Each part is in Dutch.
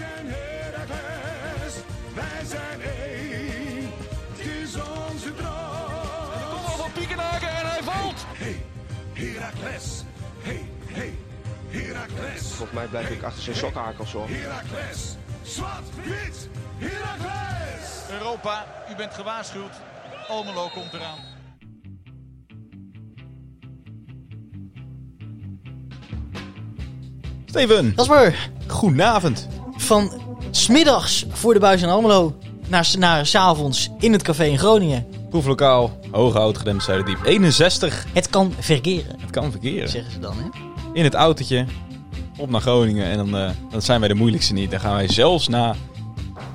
zijn Heracles, wij zijn één. Het is onze droom. Kom al van Piekenhaken en hij valt. Hey, Heracles. Hey, hey, Heracles. Volgens mij blijf ik achter zijn sokhakels hoor. Heracles. Zwart, wit, Heracles. Europa, u bent gewaarschuwd. Almelo komt eraan. Steven, Dat is maar goedenavond. Van smiddags voor de buis in Almelo naar, naar s avonds in het café in Groningen. Proeflokaal, Hooghout, Gedempt Zuiderdiep. 61, Het kan verkeren, het kan verkeren. zeggen ze dan. Hè? In het autootje, op naar Groningen. En dan, eh, dan zijn wij de moeilijkste niet. Dan gaan wij zelfs na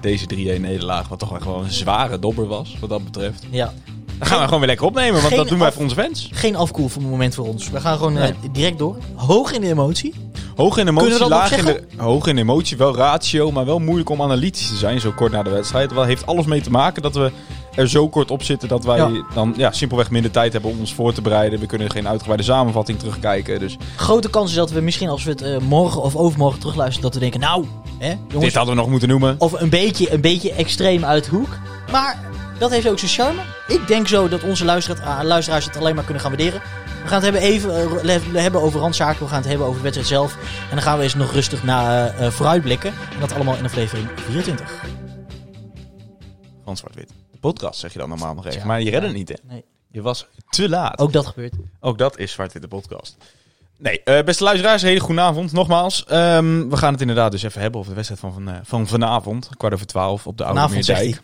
deze 3-1 nederlaag, wat toch wel gewoon een zware dobber was, wat dat betreft. Ja. Dan gaan we gewoon weer lekker opnemen, want dat doen wij af- voor onze fans. Geen afkoel voor het moment voor ons. We gaan gewoon eh, direct door. Hoog in de emotie. Hoog in emotie, dat laag in, de, hoog in emotie, wel ratio, maar wel moeilijk om analytisch te zijn zo kort na de wedstrijd. Wel heeft alles mee te maken dat we er zo kort op zitten dat wij Ja. dan ja, simpelweg minder tijd hebben om ons voor te bereiden. We kunnen geen uitgebreide samenvatting terugkijken. Dus Grote kans is dat we misschien als we het eh, morgen of overmorgen terugluisteren, dat we denken, nou, hè, jongens, dit hadden we nog moeten noemen. of een beetje, een beetje extreem uit de hoek. Maar dat heeft ook zijn charme. Ik denk zo dat onze luisteraars, luisteraars het alleen maar kunnen gaan waarderen. We gaan het hebben, even, eh, hebben over randzaken. We gaan het hebben over de wedstrijd zelf. En dan gaan we eens nog rustig naar eh, eh, vooruitblikken. En dat allemaal in aflevering 24. Van Zwart-Wit. De podcast zeg je dan normaal nog even. Ja. maar je redde het niet, hè? Nee. Je was te laat. Ook dat gebeurt. Ook dat is Zwart-Wit de podcast. Nee, beste luisteraars, hele goede avond. Nogmaals, Ehm, we gaan het inderdaad dus even hebben over de wedstrijd van, van, van vanavond. Kwart over twaalf op de Oude Meerdijk.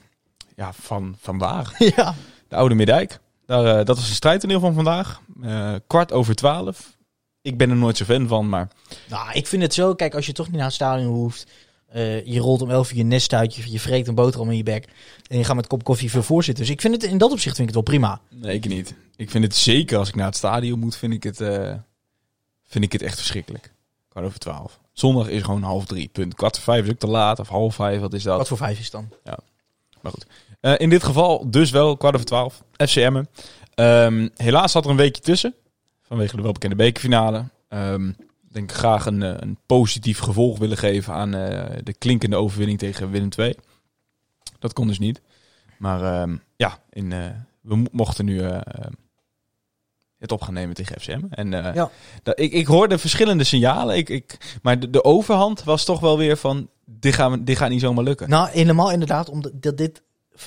Ja, van vandaag. ja. De Oude Meerdijk. Daar, eh, dat was een strijdtoneel van vandaag. Eh, kwart over twaalf. Ik ben er nooit zo fan van, maar Nou, ik vind het zo. Kijk, als je toch niet naar het stadion hoeft. eh, je rolt om 11 uur je nest uit. Je, je vreet een boterham in je bek. En je gaat met een kop koffie voor voorzitten. Dus ik vind het in dat opzicht vind ik het wel prima. nee, ik niet. Ik vind het zeker als ik naar het stadion moet, vind ik het, vind ik het echt verschrikkelijk. Kwart over twaalf. Zondag is gewoon half drie. Punt. Kwart voor vijf is ook te laat. Of half vijf, wat is dat? Wat voor vijf is het dan? Maar goed. Eh, in dit geval dus wel kwart over twaalf. FCM. Ehm helaas zat er een weekje tussen. Vanwege de welbekende bekerfinale. Ehm ik denk graag een, eh, een positief gevolg willen geven aan eh, de klinkende overwinning tegen Willem II. Dat kon dus niet. Maar ehm, ja, in, we mo- mochten nu het op gaan nemen tegen FCM. En Ja. dat, ik, ik hoorde verschillende signalen. Ik, ik, maar de, de overhand was toch wel weer van... Dit, gaan we, dit gaat niet zomaar lukken. Nou, helemaal inderdaad. Omdat dat dit.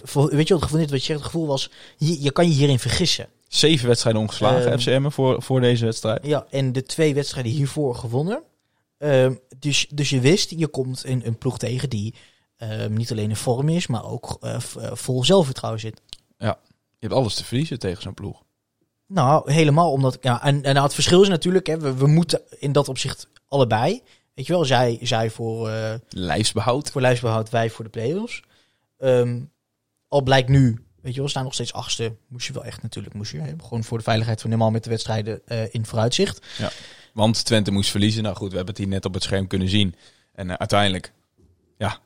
Voor- weet je wat gevoel, wat je zegt? Het gevoel was. Je, je kan je hierin vergissen. Zeven wedstrijden ongeslagen, Ehm. FCM, voor, voor deze wedstrijd. Ja, en de twee wedstrijden hiervoor gewonnen. Ehm, dus, dus je wist, je komt een, een ploeg tegen die ehm, niet alleen in vorm is, maar ook eh, eh, vol zelfvertrouwen zit. Je hebt alles te verliezen tegen zo'n ploeg. Nou, helemaal omdat. Ja, en, en nou, het verschil is natuurlijk, hè, we, we moeten in dat opzicht allebei. Weet je wel, zij, zij voor, eh, Lijfsbehoud. voor lijfsbehoud, wij voor de play-offs. Ehm, al blijkt nu, weet je wel, we staan nog steeds achtste. Moest je wel echt natuurlijk, moest je. Hè, gewoon voor de veiligheid van helemaal met de wedstrijden eh, in vooruitzicht. Want Twente moest verliezen. Nou goed, we hebben het hier net op het scherm kunnen zien. En eh, uiteindelijk, ja,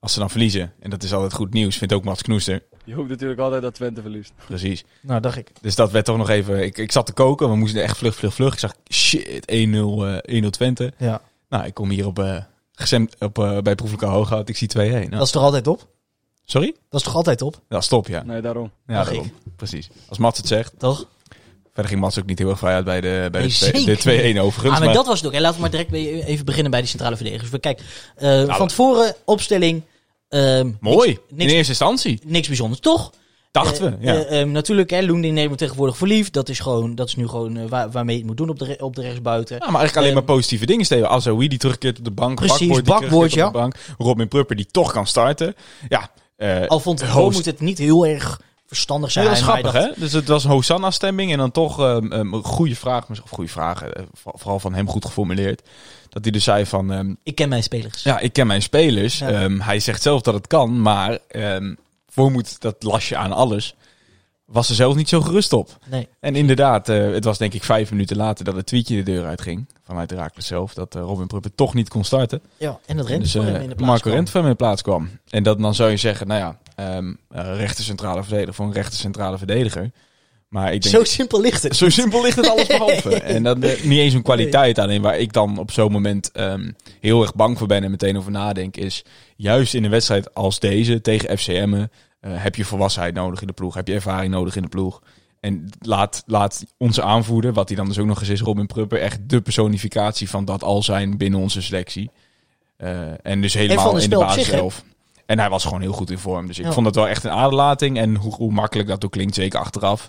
als ze dan verliezen, en dat is altijd goed nieuws, vindt ook Mats Knoester. Je hoopt natuurlijk altijd dat Twente verliest. Precies. Nou, dacht ik. Dus dat werd toch nog even... Ik, ik zat te koken, we moesten echt vlug, vlug, vlug. Ik zag, shit, 1-0 eh 1-0 Twente. Ja. Nou, ik kom hier op, eh gezemd, op bij Proeflijke Hooghout. Ik zie 2-1. Nou, Dat is toch altijd op? Sorry? Dat is toch altijd op? Ja, stop, ja. Nee, daarom. Ja, daarom. Precies. Als Mats het zegt. Toch? Verder ging Mats ook niet heel erg vrij uit bij de, bij Nee, de, twee- zeker de 2-1 overigens. Ah, maar maar- dat was het ook. En laten we maar direct weer even beginnen bij die centrale verdedigers. We Kijk, eh, Nou, van tevoren opstelling. ehm, Mooi. Niks, In eerste instantie. niks bijzonders, toch? Dachten Eh, we, ja. eh, ehm, natuurlijk, hè, Loending me tegenwoordig voor lief. Dat is, gewoon, dat is nu gewoon eh, waar, waarmee je het moet doen op de, re- op de rechtsbuiten. Ja, maar eigenlijk alleen Ehm, maar positieve dingen, Steven. Azoui die terugkeert op de bank. Precies, Bakboord die Bakboord, terugkeert op de bank. Robin Prupper die toch kan starten. Ja, eh Al vond Host- moet het niet heel erg verstandig zijn. dat hij grappig, dacht- hè? Dus het was een Hosanna-stemming en dan toch ehm, een goede vraag, of goede vragen, eh, voor- vooral van hem goed geformuleerd. Dat hij dus zei van, ehm, Ik ken mijn spelers. ja, ik ken mijn spelers. Ja. Ehm, hij zegt zelf dat het kan, maar ehm voor moet dat lasje aan alles, was er zelf niet zo gerust op. Nee. En inderdaad, eh, het was denk ik vijf minuten later dat het tweetje de deur uitging. Vanuit Herakles zelf, dat eh, Robin Prupper toch niet kon starten. Ja, en dat rent dus eh, in de plaats Marco. Rent van in de plaats kwam. En dat, dan zou je zeggen, nou ja, ehm eh, rechter centrale verdediger voor een rechter centrale verdediger. Maar ik denk, Zo simpel ligt het. zo simpel ligt het alles behalve. En dat niet eens een kwaliteit alleen. Waar ik dan op zo'n moment ehm, heel erg bang voor ben en meteen over nadenk, is juist in een wedstrijd als deze tegen FCM heb je volwassenheid nodig in de ploeg. Heb je ervaring nodig in de ploeg. En laat, laat onze aanvoerder, wat hij dan dus ook nog eens is, Robin Prupper, echt de personificatie van dat al zijn binnen onze selectie. Eh, en dus helemaal in de basis zelf. En hij was gewoon heel goed in vorm. Dus ik Ja. vond dat wel echt een aderlating. En hoe, hoe makkelijk dat ook klinkt, zeker achteraf.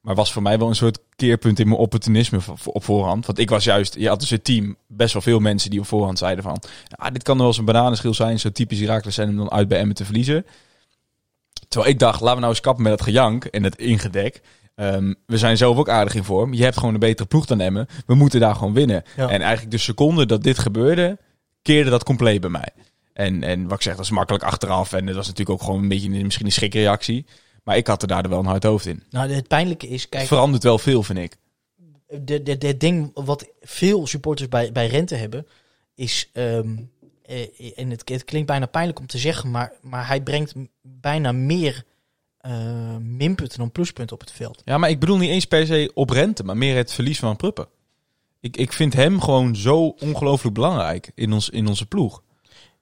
Maar was voor mij wel een soort keerpunt in mijn opportunisme op voorhand. Want ik was juist, je had dus het team best wel veel mensen die op voorhand zeiden van... Ja, dit kan wel eens een bananenschil zijn, zo typisch Herakles zijn om dan uit bij Emmen te verliezen. Terwijl ik dacht, laten we nou eens kappen met dat gejank en het ingedek. Ehm, we zijn zelf ook aardig in vorm. Je hebt gewoon een betere ploeg dan Emmen. We moeten daar gewoon winnen. Ja. En eigenlijk de seconde dat dit gebeurde, keerde dat compleet bij mij. En, en wat ik zeg, dat is makkelijk achteraf. En dat was natuurlijk ook gewoon een beetje een- misschien een schrikreactie. Maar ik had er daar wel een hard hoofd in. Nou, het pijnlijke is, Het kijk, verandert wel veel, vind ik. de, ding wat veel supporters bij, bij Rente hebben, is, ehm, eh, en het, het klinkt bijna pijnlijk om te zeggen, maar, maar hij brengt bijna meer eh, minpunten dan pluspunten op het veld. Ja, maar ik bedoel niet eens per se op rente, maar meer het verlies van Pruppen. Ik, ik vind hem gewoon zo ongelooflijk belangrijk in, ons, in onze ploeg.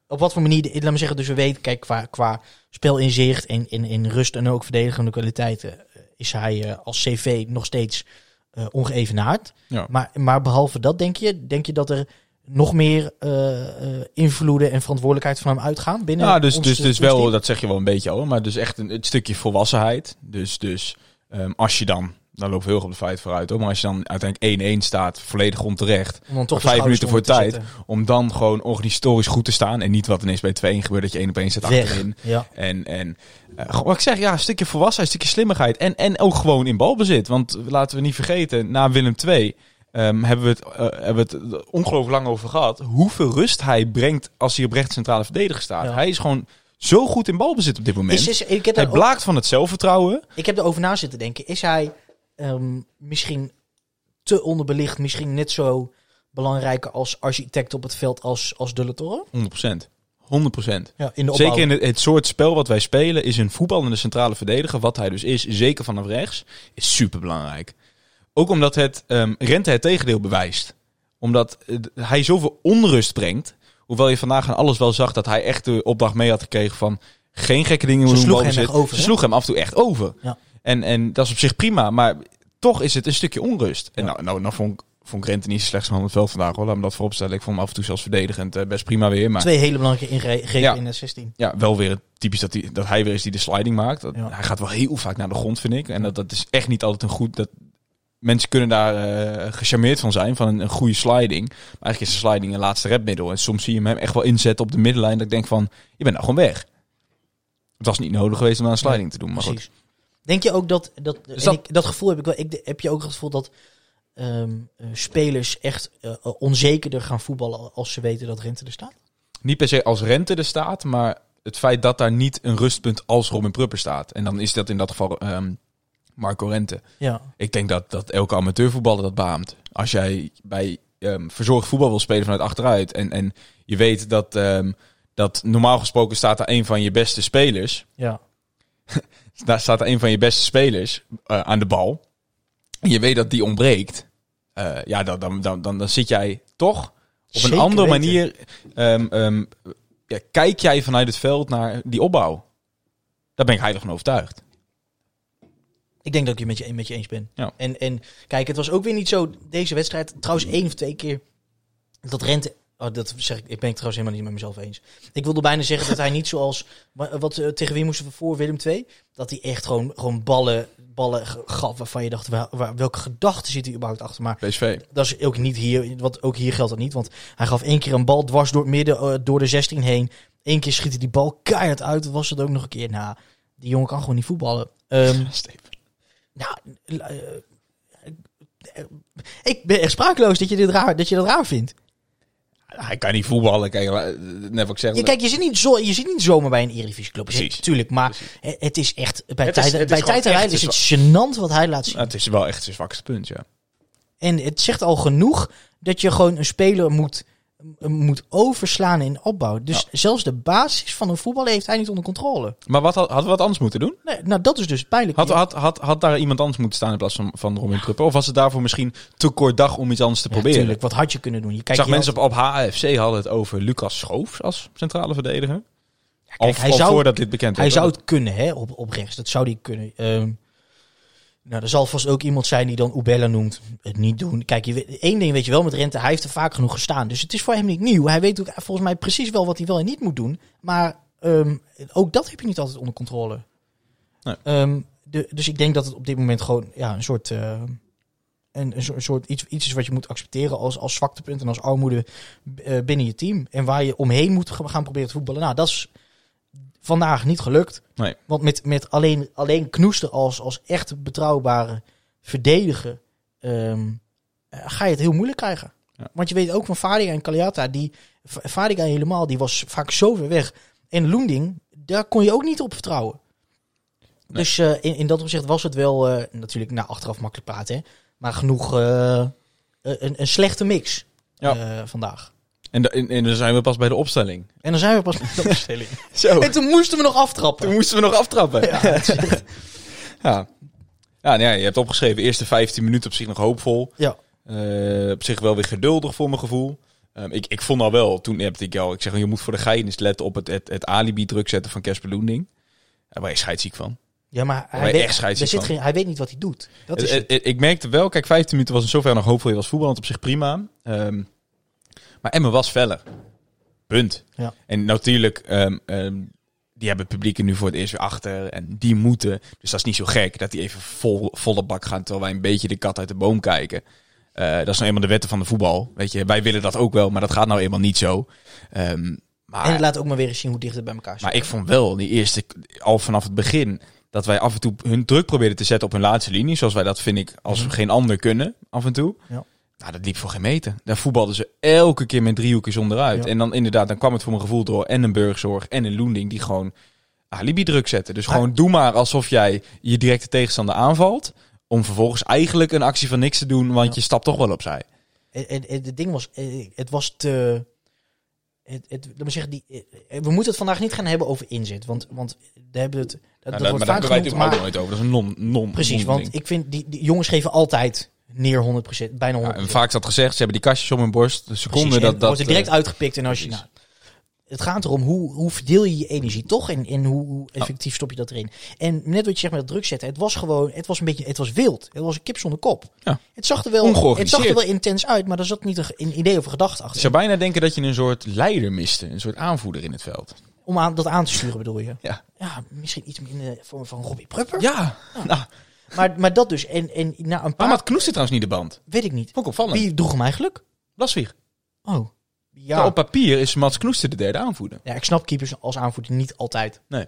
Op wat voor manier, laat me zeggen, dus we weten, kijk, qua, qua spelinzicht en in, in rust en ook verdedigende kwaliteiten, eh, is hij eh, als CV nog steeds eh ongeëvenaard. Ja. Maar, maar behalve dat, denk je, denk je dat er nog meer eh, eh, invloeden en verantwoordelijkheid van hem uitgaan binnen Ja, dus, ons, dus, eh, dus wel, dat zeg je wel een beetje al, maar dus echt een, het stukje volwassenheid. Dus, dus ehm, als je dan, dan lopen we heel erg op de feit vooruit hoor, maar als je dan uiteindelijk 1-1 staat, volledig onterecht, Om dan toch vijf minuten voor tijd. zetten. om dan gewoon organisatorisch goed te staan en niet wat ineens bij 2-1 gebeurt, dat je één op één zit Weg. achterin. Ja. En, en eh, wat ik zeg, ja, een stukje volwassenheid, een stukje slimmigheid. En, en ook gewoon in balbezit. Want laten we niet vergeten, na Willem II ehm, hebben, we het, eh, hebben we het ongelooflijk lang over gehad. Hoeveel rust hij brengt als hij op rechts centrale verdediger staat. Ja. Hij is gewoon zo goed in balbezit op dit moment. Is, is, ik, heb hij ook- blaakt van het zelfvertrouwen. ik heb erover na zitten denken. Is hij ehm, misschien te onderbelicht, misschien net zo belangrijk als architect op het veld als, als De La Torre? 100%. 100%. Ja, in de opbouw. Zeker in het, het soort spel wat wij spelen, is een voetballende centrale verdediger, wat hij dus is, zeker vanaf rechts, is super belangrijk. Ook omdat het ehm, Rente het tegendeel bewijst. Omdat hij zoveel onrust brengt. Hoewel je vandaag aan alles wel zag dat hij echt de opdracht mee had gekregen van geen gekke dingen Ze doen. sloeg hem balbezit. echt over, Ze sloeg hem af en toe echt over. Ja. En, en dat is op zich prima, maar toch is het een stukje onrust. En Ja. nou, nou, nou vond, ik- vond Rente niet zo slecht van het veld vandaag hoor. Laat me dat vooropstellen. Ik vond hem af en toe zelfs verdedigend eh, best prima weer. Maar Twee hele belangrijke ingrepen Ja. in de 16. ja, wel weer typisch dat hij, dat hij weer is die de sliding maakt. Dat, Ja. Hij gaat wel heel vaak naar de grond, vind ik. En dat, dat is echt niet altijd een goed... Dat, mensen kunnen daar eh gecharmeerd van zijn, van een, een goede sliding. Maar eigenlijk is de sliding een laatste redmiddel. En soms zie je hem echt wel inzetten op de middenlijn. Dat ik denk van, je bent nou gewoon weg. Het was niet nodig geweest om daar een sliding te doen. Maar goed. Precies. Denk je ook dat, dat, Dus dat- ik, dat gevoel heb ik wel, ik, heb je ook het gevoel dat ehm, eh, spelers echt eh, onzekerder gaan voetballen als ze weten dat Rente er staat? Niet per se als rente er staat, maar het feit dat daar niet een rustpunt als Robin Prupper staat. En dan is dat in dat geval ehm, Marco Rente. Ja, Ik denk dat, dat elke amateurvoetballer dat beaamt. Als jij bij ehm, verzorgd voetbal wil spelen vanuit achteruit. En, en je weet dat, ehm, dat normaal gesproken staat er een van je beste spelers. ja. Daar staat er een van je beste spelers eh, aan de bal. En je weet dat die ontbreekt. Eh, ja, dan, dan, dan, dan, dan zit jij toch op een andere manier. ehm, ja, kijk jij vanuit het veld naar die opbouw. Daar ben ik heilig van overtuigd. Ik denk dat ik het met je, met je eens ben. Ja. En, en kijk, het was ook weer niet zo, deze wedstrijd, trouwens één of twee keer, dat Rente... Oh, dat zeg ik, ik ben het trouwens helemaal niet met mezelf eens. Ik wilde bijna zeggen dat hij niet zoals... wa- Wat, eh, tegen wie moesten we voor, Willem II? Dat hij echt gewoon, gewoon ballen, ballen gaf waarvan je dacht, waar, waar- welke gedachten zit hij überhaupt achter? Maar PSV. dat is ook niet hier, want ook hier geldt dat niet. Want hij gaf één keer een bal dwars door het midden, eh, door de 16 heen. Eén keer schiet hij die bal keihard uit. Was het ook nog een keer? Nou, die jongen kan gewoon niet voetballen. Steven. Nou, eh, eh, ik ben echt sprakeloos dat je, dit raar, dat je dat raar vindt. Hij kan niet voetballen. Kijk, la- net wat ik zeg. Ja, kijk, je zit niet, zo, je zit niet zomaar bij een Eredivisie-club. Precies. Tuurlijk, maar eh, het is echt... Bij Het is- tijd, het bij tijd en echt rijden is het gênant wat hij laat zien. Nou, het is wel echt zijn zwakste punt, ja. En het zegt al genoeg dat je gewoon een speler moet moet overslaan in opbouw. Dus zelfs de basis van een voetballer heeft hij niet onder controle. Maar wat, had- hadden we wat anders moeten doen? Nee, nou, dat is dus pijnlijk. Had, had, had, had daar iemand anders moeten staan in plaats van, van Robin Prupper? Of was het daarvoor misschien te kort dag om iets anders te Ja, proberen? tuurlijk, wat had je kunnen doen? Je kijkt zag je mensen op, op HFC hadden het over Lucas Schoofs als centrale verdediger. kijk, hij al zou- voordat dit bekend Hij zou het kunnen, hè, op, op rechts. Dat zou hij kunnen. Ehm, nou, er zal vast ook iemand zijn die dan Ubella noemt. Het niet doen. Kijk, je weet, één ding weet je wel met Rente. Hij heeft er vaak genoeg gestaan. Dus het is voor hem niet nieuw. Hij weet ook volgens mij precies wel wat hij wel en niet moet doen. Maar ehm, ook dat heb je niet altijd onder controle. Nee. Ehm, de, dus ik denk dat het op dit moment gewoon ja, een soort... eh, een, een soort, iets, iets is wat je moet accepteren als, als zwaktepunt en als armoede eh, binnen je team. En waar je omheen moet gaan proberen te voetballen. Nou, dat is vandaag niet gelukt. Nee. Want met, met alleen, alleen Knoester als, als echt betrouwbare verdediger ehm, eh, ga je het heel moeilijk krijgen. Ja. Want je weet ook van Fadiga en Kaliata, die Fadiga helemaal, die was vaak zo ver weg. En Loending, daar kon je ook niet op vertrouwen. Nee. Dus eh, in, in dat opzicht was het wel, eh, natuurlijk na achteraf makkelijk praten, hè, maar genoeg een, een slechte mix Ja. vandaag. En, da- en, en dan zijn we pas bij de opstelling. En dan zijn we pas met de opstelling. Zo. en toen moesten we nog aftrappen. Toen moesten we nog aftrappen. Ja, het is echt- Ja. Ja, nou ja, je hebt opgeschreven, eerste 15 minuten op zich nog hoopvol. ja. Eh, op zich wel weer geduldig voor mijn gevoel. Ehm, ik, ik vond al wel, toen heb ik jou, ik zeg, je moet voor de gein letten op het, het, het alibi druk zetten van Casper Loending. Daar ben je scheidsziek van. Ja, maar hij, weet, echt er zit van. geen, hij weet niet wat hij doet. Dat is Eh, het. eh, ik merkte wel, kijk, 15 minuten was in zoverre nog hoopvol. Je was voetballend op zich prima. Ehm, maar Emmen was feller. Punt. Ja. En natuurlijk, ehm, ehm, die hebben het publiek er nu voor het eerst weer achter. En die moeten. Dus dat is niet zo gek dat die even vol, volle bak gaan. Terwijl wij een beetje de kat uit de boom kijken. Eh, dat is nou eenmaal de wetten van de voetbal. Weet je, wij willen dat ook wel, maar dat gaat nou eenmaal niet zo. Ehm, maar, en het laat ook maar weer eens zien hoe dicht het bij elkaar staat. maar ik vond wel die eerste, al vanaf het begin, dat wij af en toe hun druk probeerden te zetten op hun laatste linie. Zoals wij dat, vind ik, als geen ander kunnen, af en toe. Ja. Nou, dat liep voor geen meter. Daar voetbalden ze elke keer met driehoekjes onderuit. Ja. En dan inderdaad, dan kwam het voor mijn gevoel door en een burgzorg en een Loending die gewoon alibi druk zetten. Dus gewoon doe maar alsof jij je directe tegenstander aanvalt. Om vervolgens eigenlijk een actie van niks te doen, want Ja. je stapt toch wel opzij. En, en, en het ding was, eh, het was te... Het, het, laat zeggen, die, eh, we moeten het vandaag niet gaan hebben over inzet. Want, want we hebben het, dat, Nou, dat daar- wordt maar vaak daar hebben wij het maar, nooit over. Dat is een non, non Precies, non- want ik vind, die, die jongens geven altijd neer 100%, bijna 100%. Ja, en vaak is dat gezegd, ze hebben die kastjes om hun borst. De seconde Precies, dat dat... wordt er direct eh, uitgepikt en als je... Nou, het gaat erom hoe, hoe verdeel je je energie toch en, en hoe, effectief stop je dat erin. En net wat je zegt met dat druk zetten, het was gewoon, het was een beetje, het was wild. Het was een kip zonder kop. Ja. Het zag er wel, het zag er wel intens uit, maar er zat niet een, idee of een gedachte achter. zou bijna denken dat je een soort leider miste. Een soort aanvoerder in het veld. Om aan, dat aan te sturen bedoel je? Ja. Ja, misschien iets in de vorm van Robbie Prupper. Ja. Nou, Maar, maar dat dus. En, en na een paar... trouwens niet de band? Weet ik niet. Vond ik opvallend. Wie droeg hem eigenlijk? Blaswieg. Oh. Ja. Nou, op papier is Mats Knoester de derde aanvoerder. ja, ik snap keepers als aanvoerder niet altijd. Nee.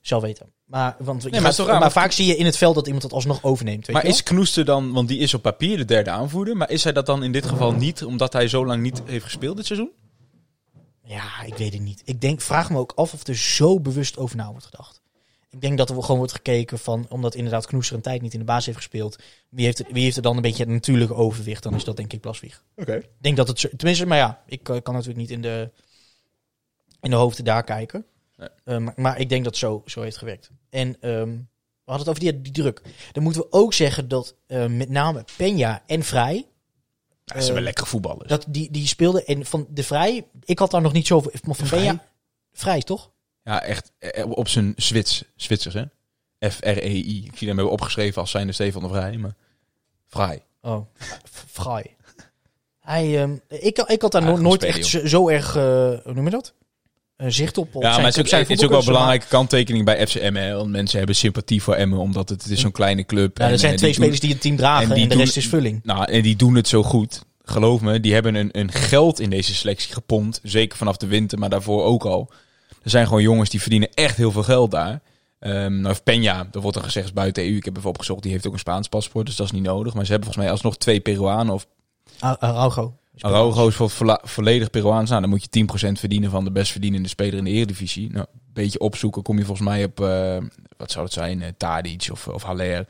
Zelf weten. Maar, want je maar gaat- maar want- vaak zie je in het veld dat iemand dat alsnog overneemt. Weet Maar je is Knoester dan, want die is op papier de derde aanvoerder. Maar is hij dat dan in dit geval niet, omdat hij zo lang niet heeft gespeeld dit seizoen? Ja, ik weet het niet. Ik denk, vraag me ook af of er zo bewust over na wordt gedacht. Ik denk dat er gewoon wordt gekeken van, omdat inderdaad Knoester een tijd niet in de baas heeft gespeeld. Wie heeft, er, wie heeft er dan een beetje het natuurlijke overwicht? Dan is dat denk ik Plaswieg. Oké. Ik denk dat het tenminste, maar ja, ik eh, kan natuurlijk niet in de, in de hoofden daar kijken. Nee. Eh, maar, maar ik denk dat het zo, zo heeft gewerkt. En ehm, we hadden het over die, die druk. Dan moeten we ook zeggen dat eh, met name Peña en Vrij, Ja, ze zijn wel lekkere voetballers. dat die, die speelden. En van de Vrij, ik had daar nog niet zoveel van Vrij? Peña. Vrij, toch? Ja, echt eh, op zijn Zwits, Zwitsers, hè? F-R-E-I. Ik zie hem hebben opgeschreven als zijnde Stefan de Vrij, maar... Vrij. Oh, Vrij. Hij, ehm, ik, ik had daar no- nooit echt zo, zo erg, eh, hoe noem je dat? Eh, zicht op. op Ja, zijn- maar het is ook, zijn het is ook wel een belangrijke kanttekening bij FCM. Want mensen hebben sympathie voor Emmen, omdat het, het is zo'n kleine club. Ja, en, er zijn eh, twee doen- spelers die het team dragen en de doen- rest is vulling. Nou, en die doen het zo goed. Geloof me, die hebben een, een geld in deze selectie gepompt. Zeker vanaf de winter, maar daarvoor ook al. Er zijn gewoon jongens die verdienen echt heel veel geld daar. Ehm nou, Peña, er wordt er gezegd is buiten EU. Ik heb even opgezocht, die heeft ook een Spaans paspoort, dus dat is niet nodig. Maar ze hebben volgens mij alsnog twee Peruanen of Ah, Araujo. Araujo is volledig Peruaans. Nou, dan moet je 10% verdienen van de best verdienende speler in de Eredivisie. Nou, een beetje opzoeken kom je volgens mij op, eh, wat zou het zijn, eh Tadic of, of Haller.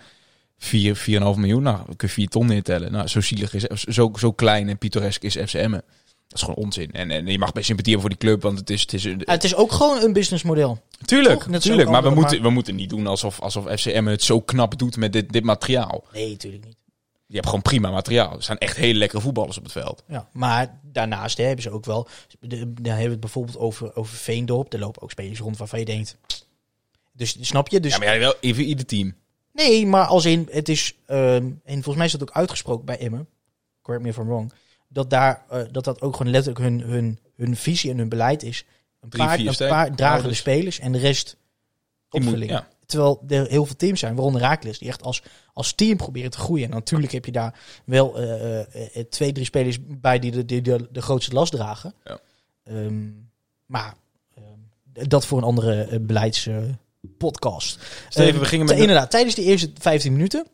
4, 4,5 miljoen. Nou, kun je 4 ton neertellen. Nou, zo zielig is, zo, zo klein en pittoresk is FCM. Dat is gewoon onzin. En, en je mag best sympathie hebben voor die club, want het is... Het is Ah, het is ook gewoon een businessmodel. tuurlijk, tuurlijk. Maar we moeten, we moeten niet doen alsof, alsof FCM het zo knap doet met dit, dit materiaal. Nee, natuurlijk niet. Je hebt gewoon prima materiaal. Er zijn echt hele lekkere voetballers op het veld. Ja, maar daarnaast hè, hebben ze ook wel. Dan hebben we het bijvoorbeeld over, over Veendorp. Er lopen ook spelers rond waarvan je denkt. Dus snap je? Dus Ja, maar ja, wel even ieder team. nee, maar als in het is. ehm, en volgens mij is dat ook uitgesproken bij Emmen. Correct me if I'm wrong. Dat daar eh, dat dat ook gewoon letterlijk hun, hun, hun visie en hun beleid is. Een Drie, paar, vier een paar dragende ouders. spelers en de rest Die ja. Terwijl er heel veel teams zijn, waaronder Raakles, die echt als, als team proberen te groeien. En natuurlijk heb je daar wel eh, eh, twee, drie spelers bij die de, die de, de grootste last dragen. Ja. Ehm, maar ehm, dat voor een andere beleidspodcast. Steven, we gingen met... Inderdaad, tijdens de eerste 15 minuten.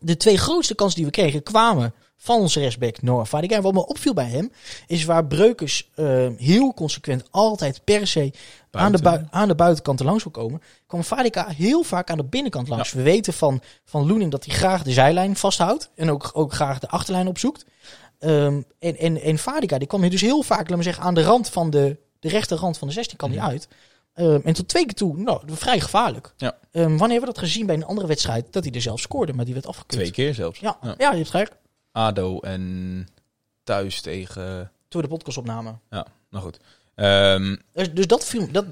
De twee grootste kansen die we kregen kwamen van onze rechtsback Noah Fadiga. Wat me opviel bij hem is waar Breukers eh, heel consequent altijd per se aan de, aan de buitenkant langs wil komen, kwam Fadiga heel vaak aan de binnenkant langs. We weten van, van Loening dat hij graag de zijlijn vasthoudt en ook, ook graag de achterlijn opzoekt. Ehm, en, en, en Fadiga die kwam hier dus heel vaak, laat me zeggen, aan de rand van de, de rechterrand van de 16 kan hij uit. Ehm, en tot twee keer toe, nou, vrij gevaarlijk. Ja. Ehm, wanneer hebben we dat gezien bij een andere wedstrijd, dat hij er zelf scoorde, maar die werd afgekeurd. Twee keer zelfs. Ja, ja. Ja. je hebt gelijk. ADO en thuis tegen... Toen we de podcast opnamen. Ja, nou goed. Ehm Dus, dus dat viel, dat,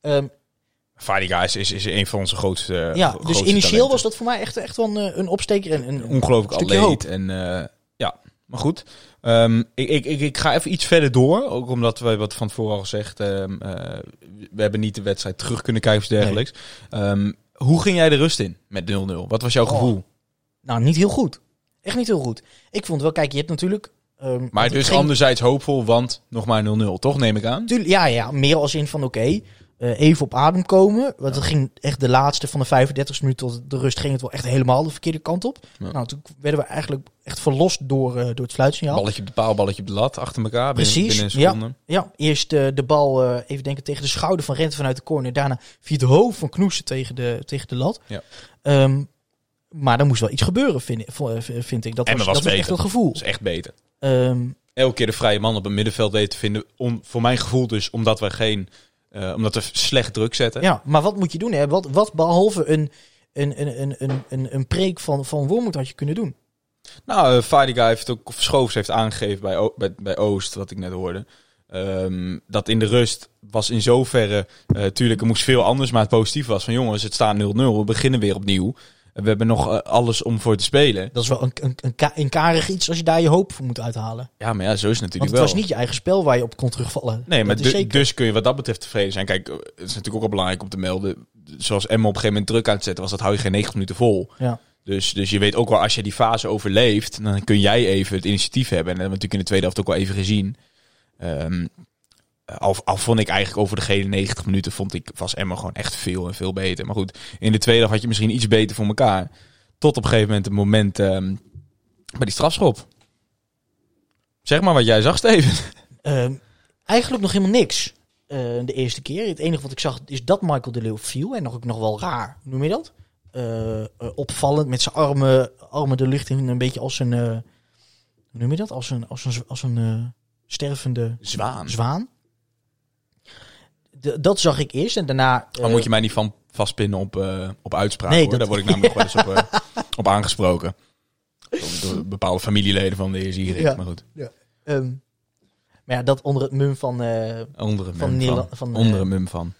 ehm, Fadiga is, is, is een van onze grootste ja, dus initieel talenten. was dat voor mij echt, echt wel een, een opsteker en een, ongelooflijk atleet. hoop. En eh, ja, maar goed. Ehm, ik, ik, ik, ik ga even iets verder door. Ook omdat we wat van tevoren al gezegd. eh, we hebben niet de wedstrijd terug kunnen kijken of dergelijks. Hoe ging jij de rust in met 0-0? Wat was jouw Oh. gevoel? Nou, niet heel goed. Echt niet heel goed. Ik vond wel, kijk, je hebt natuurlijk... ehm, Maar dus ging- anderzijds hoopvol, want nog maar 0-0, toch neem ik aan? Tuurlijk, ja, ja, meer als in van oké, eh, even op adem komen. Want het ging echt de laatste van de 35 minuten tot de rust ging het wel echt helemaal de verkeerde kant op. Ja. Nou, toen werden we eigenlijk echt verlost door, eh, door het fluitsignaal. Balletje op de paal, balletje op de lat, achter elkaar. Binnen, Precies, binnen een ja. seconde. Ja, eerst eh, de bal, even denken, tegen de schouder van Rente vanuit de corner. Daarna via het hoofd van Knoesen tegen de, tegen de lat. Ja. Ehm, maar er moest wel iets gebeuren, vind, eh, vind ik. Dat En was, was dat was echt beter. het gevoel. Dat is echt beter. Ehm, elke keer de vrije man op het middenveld weten te vinden. Om, voor mijn gevoel dus, omdat we geen... eh, omdat we slecht druk zetten. Ja, maar wat moet je doen? Hè? Wat, wat behalve een, een, een, een, een, een, preek van, van Wormoed had je kunnen doen? Nou, uh, Fadiga heeft ook, of Schoofs heeft aangegeven bij, O- bij, bij Oost, wat ik net hoorde. ehm, dat in de rust was in zoverre, tuurlijk, er moest veel anders, maar het positief was van jongens, het staat 0-0, we beginnen weer opnieuw. We hebben nog eh, alles om voor te spelen. Dat is wel een, een, een, ka- een karig iets als je daar je hoop voor moet uithalen. Ja, maar ja, zo is het natuurlijk het wel. was niet je eigen spel waar je op kon terugvallen. Nee, maar du- dus kun je wat dat betreft tevreden zijn. Kijk, eh, het is natuurlijk ook wel belangrijk om te melden. Zoals Emma op een gegeven moment druk aan het zetten was, dat hou je geen 90 minuten vol. Ja. Dus, dus je weet ook wel, als je die fase overleeft, dan kun jij even het initiatief hebben. En dat hebben we natuurlijk in de tweede helft ook wel even gezien. Ehm, al, al vond ik eigenlijk over de gele 90 minuten, vond ik, was Emma gewoon echt veel en veel beter. Maar goed, in de tweede helft had je misschien iets beter voor elkaar. Tot op een gegeven moment het moment ehm, bij die strafschop. Zeg maar wat jij zag, Steven. Ehm, eigenlijk nog helemaal niks. eh, de eerste keer. Het enige wat ik zag is dat Michael de Leeuw viel. En nog, ook nog wel raar. Noem je dat? Eh, eh, opvallend met zijn armen, armen de lucht in. Een beetje als een... eh, noem je dat? Als een, als een, als een eh, stervende Zwaan. zwaan. Dat zag ik eerst. En daarna... Maar eh, moet je mij niet van vastpinnen op, eh, op uitspraak Nee, hoor. dat- Daar word ik namelijk wel eens op, eh, op aangesproken. Door, bepaalde familieleden van de heer Zierik. Ja. Maar goed, ehm, maar ja, dat onder het mum van... eh, onder een Van mum Nederland- van. van, onder eh, een mum van.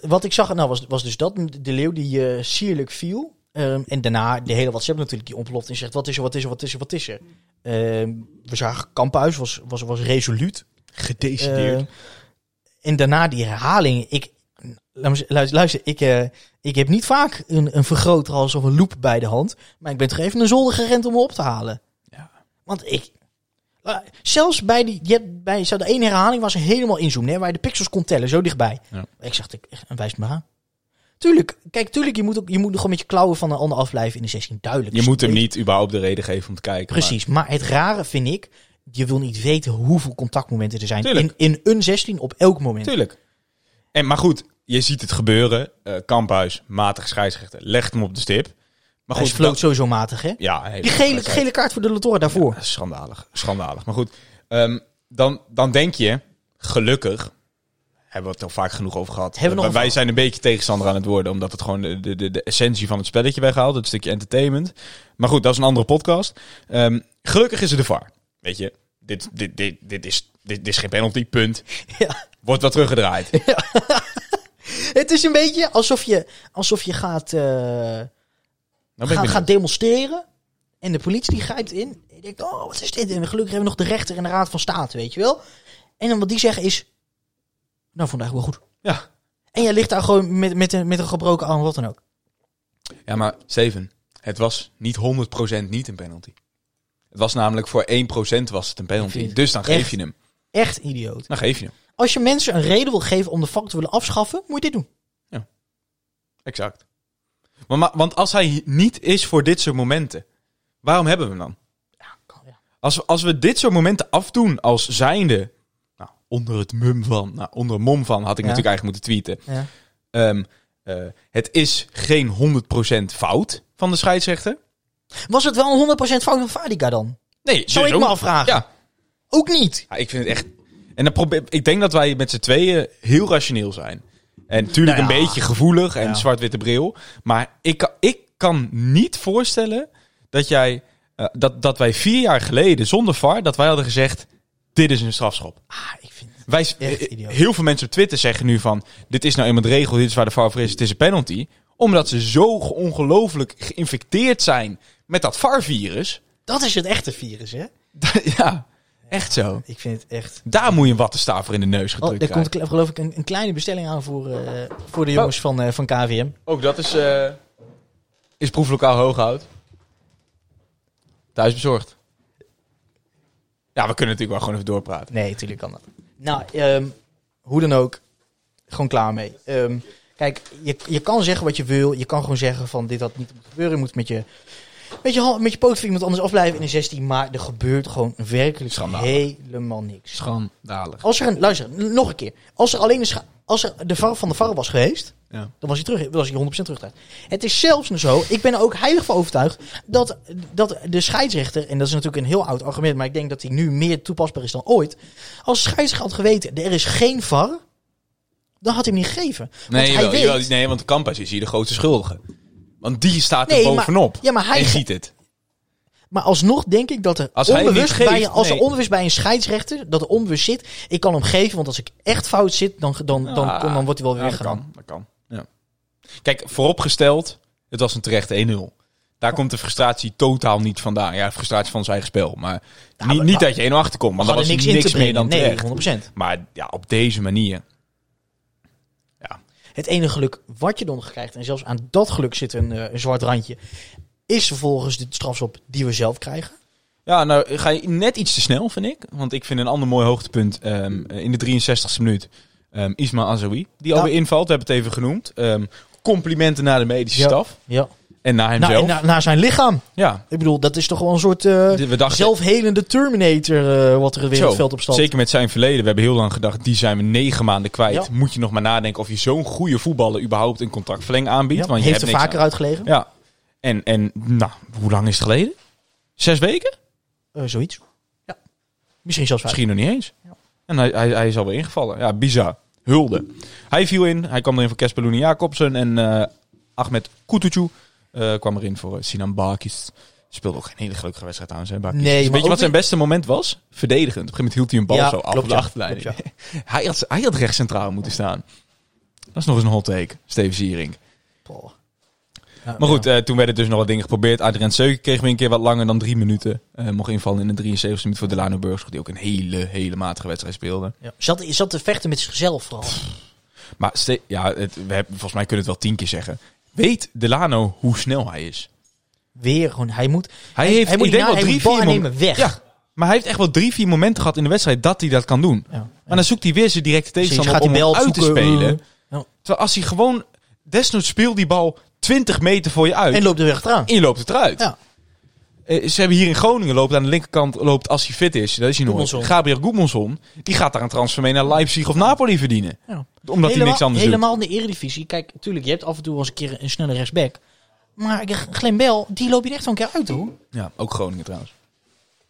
Wat ik zag, nou, was, was dus dat. De leeuw die eh, sierlijk viel. Ehm, en daarna de hele WhatsApp natuurlijk die ontploft en zegt: wat is er, wat is er, wat is er, wat is er. Ehm, we zagen Kamphuis was, was, was resoluut. Gedecideerd. En daarna die herhaling. Ik, luister, luister ik, eh, ik heb niet vaak een, een vergroter als of een loop bij de hand. Maar ik ben toch even naar zolder gerend om me op te halen. Ja. Want ik. Zelfs bij die. Je hebt bij zo de ene herhaling was er helemaal inzoomen. Hè, waar je de pixels kon tellen, zo dichtbij. Ja. Ik zag. En wijs me aan. Tuurlijk, kijk, tuurlijk, je moet, ook, je moet gewoon met je klauwen van een ander afblijven in de 16. Duidelijk. je moet hem niet überhaupt de reden geven om te kijken. Precies, maar het rare vind ik. Je wil niet weten hoeveel contactmomenten er zijn. In, Tuurlijk. in een 16 op elk moment. Tuurlijk. En, maar goed, je ziet het gebeuren. Eh Kamphuis, matig scheidsrechter, legt hem op de stip. Maar Hij goed, floot dat- sowieso matig, hè? Ja, Die gele, gele kaart voor de Latour daarvoor. Ja, schandalig, schandalig. Maar goed, Ehm, dan, dan denk je, gelukkig, hebben we het al vaak genoeg over gehad. Hebben we nog Eh, wij een zijn een beetje tegenstander aan het worden, omdat het gewoon de, de, de, essentie van het spelletje weghaalt. Het stukje entertainment. Maar goed, dat is een andere podcast. Ehm, gelukkig is het de VAR. Weet je, dit, dit, dit, dit, is, dit, dit is geen penalty, punt. Ja. Wordt wel teruggedraaid. Het is een beetje alsof je, alsof je gaat, eh, ik gaat, demonstreren. En de politie die grijpt in. En je denkt, oh, wat is dit? En gelukkig hebben we nog de rechter en de raad van state, weet je wel. En dan wat die zeggen is, nou, vandaag wel goed. Ja. En jij ligt daar gewoon met, met, een, met een gebroken arm, wat dan ook. Ja, maar Steven, het was niet 100% niet een penalty. Het was namelijk voor 1% was het een penalty. het Dus dan geef je hem. Echt idioot. Dan geef je hem. Als je mensen een reden wil geven om de vak te willen afschaffen, moet je dit doen. Exact. Maar, maar- want als hij niet is voor dit soort momenten, waarom hebben we hem dan? Kan, ja. Als, als we dit soort momenten afdoen als zijnde, nou, onder het mum van, nou, onder het mom van, had ik Ja. natuurlijk eigenlijk moeten tweeten. Ja. Ehm, eh, het is geen 100% fout van de scheidsrechter. Was het wel een 100% fout van Fadiga dan? Nee, Zou ik me afvragen. Ja, Ook niet. Ja, ik vind het echt. En dan probeer, ik denk dat wij met z'n tweeën heel rationeel zijn. En natuurlijk Nou ja. een beetje gevoelig en Ja. zwart-witte bril. Maar ik, kan- ik kan niet voorstellen dat jij. eh, dat, dat wij vier jaar geleden zonder VAR. dat wij hadden gezegd. Dit is een strafschop. Ah, ik vind. Wij, Echt eh, heel veel mensen op Twitter zeggen nu van. Dit is nou eenmaal de regel. Dit is waar de VAR voor is. Het is een penalty. Omdat ze zo ongelooflijk geïnfecteerd zijn met dat VAR-virus. Dat is het echte virus, hè? ja, echt zo. Ik vind het echt. Daar moet je een wattenstaver in de neus Oh, gedrukt er krijgen. komt geloof ik een, een kleine bestelling aan voor, eh, voor de jongens van, eh, van KVM. Ook dat is, eh is proeflokaal Hooghout. Thuis bezorgd. Ja, we kunnen natuurlijk wel gewoon even doorpraten. Nee, natuurlijk kan dat. Nou, ehm, hoe dan ook. Gewoon klaar mee. Ehm, kijk, je, je kan zeggen wat je wil. Je kan gewoon zeggen van dit had niet moeten gebeuren. Je moet met je, met je, met je poot van iemand anders afblijven in een 16. Maar er gebeurt gewoon werkelijk Schandalig. helemaal niks. Schandalig. Als er een, luister, nog een keer. Als er alleen een scha- als er de VAR van de VAR was geweest, Ja. dan was hij terug, was hij 100% terug. Het is zelfs nog zo, ik ben er ook heilig van overtuigd, dat, dat de scheidsrechter, en dat is natuurlijk een heel oud argument, maar ik denk dat hij nu meer toepasbaar is dan ooit. Als de scheidsrechter had geweten, er is geen VAR, dan had hij hem niet gegeven. Want Nee, hij weet, nee, want de Kampas is hier de grootste schuldige. Want die staat er Nee, maar- bovenop. ja, maar hij en ziet het. maar alsnog denk ik dat er Als onbewust, geeft, bij, als er nee. onbewust bij een scheidsrechter, dat er onbewust zit, ik kan hem geven, want als ik echt fout zit, dan, dan, dan, dan, dan wordt hij wel weer Ja, dat kan. Dat kan. Ja. Kijk, vooropgesteld, het was een terechte 1-0. Daar komt de frustratie totaal niet vandaan. Ja, frustratie van zijn eigen spel. Maar niet, maar- niet dat je 1-0 achterkomt. Want We dan was niks, niks meer dan Nee, terecht. 100%. Maar ja, op deze manier. Het enige geluk wat je dan krijgt, en zelfs aan dat geluk zit een, eh, een zwart randje, is vervolgens de strafschop die we zelf krijgen. ja nou ga je net iets te snel, vind ik. Want ik vind een ander mooi hoogtepunt ehm, in de 63ste minuut. ehm Isma Azoui, die Ja. alweer invalt. We hebben het even genoemd. Ehm, complimenten naar de medische Ja. staf. Ja. En naar hemzelf. na- naar zijn lichaam. ja, Ik bedoel, dat is toch wel een soort eh, we dachten... zelfhelende Terminator eh, wat er weer Zo, het veld op staat. Zeker met zijn verleden. We hebben heel lang gedacht, die zijn we negen maanden kwijt. Ja. Moet je nog maar nadenken of je zo'n goede voetballer überhaupt een contractverleng aanbiedt. Ja, want je heeft er hebt niks vaker uitgelegen. Ja. En, en nou, hoe lang is het geleden? Zes weken? Eh, zoiets. Ja. Misschien zelfs vijf. Misschien nog niet eens. Ja. En hij, hij, hij is alweer ingevallen. Ja, bizar. Hulde. Hij viel in. Hij kwam erin voor Loene Jacobsen. En Ahmed Kutucu eh, kwam erin voor eh, Sinan Bakis. Speelde ook geen hele gelukkige wedstrijd trouwens. Hè, Bakis. Nee, Dus weet je wat zijn beste moment was? Verdedigend. Op een gegeven moment hield hij een bal Ja, zo af op de achterlijn. Hij, had, hij had recht centraal moeten staan. Dat is nog eens een hot take. Steven Ziering. Ja, Maar goed, ja. eh, toen werden dus nog wat dingen geprobeerd. Adrien Seuken kreeg weer een keer wat langer dan drie minuten. Mocht invallen in de 73 minuut voor Delano Burgers. Die ook een hele, hele matige wedstrijd speelde. Ja. Zat, zat te vechten met zichzelf vooral. Maar ja, het, we hebben, volgens mij kunnen we het wel tien keer zeggen. Weet Delano hoe snel hij is? Weer gewoon, hij moet, Hij heeft, hij moet ik denk die wel drie, vier momenten. weg. Ja, maar hij heeft echt wel drie, vier momenten gehad in de wedstrijd dat hij dat kan doen. Ja. Maar dan zoekt hij weer zijn directe tegenstander gaat om hem uit te spelen. eh, ja. Terwijl als hij gewoon, desnoods speelt die bal 20 meter voor je uit. En loopt er weer achteraan. en je loopt het eruit. Ja. Eh, ze hebben hier in Groningen loopt aan de linkerkant loopt als hij fit is. Dat is hij nooit. Gabriel Goedmanson. Die gaat daar een transfer mee naar Leipzig of Napoli verdienen. Ja. Omdat hij niks anders doet. helemaal in de eredivisie. Kijk, natuurlijk, je hebt af en toe wel eens een keer een snelle rechtsback. Maar ik- Glenn Bell, die loop je echt wel een keer uit, hoor. Ja, ook Groningen trouwens.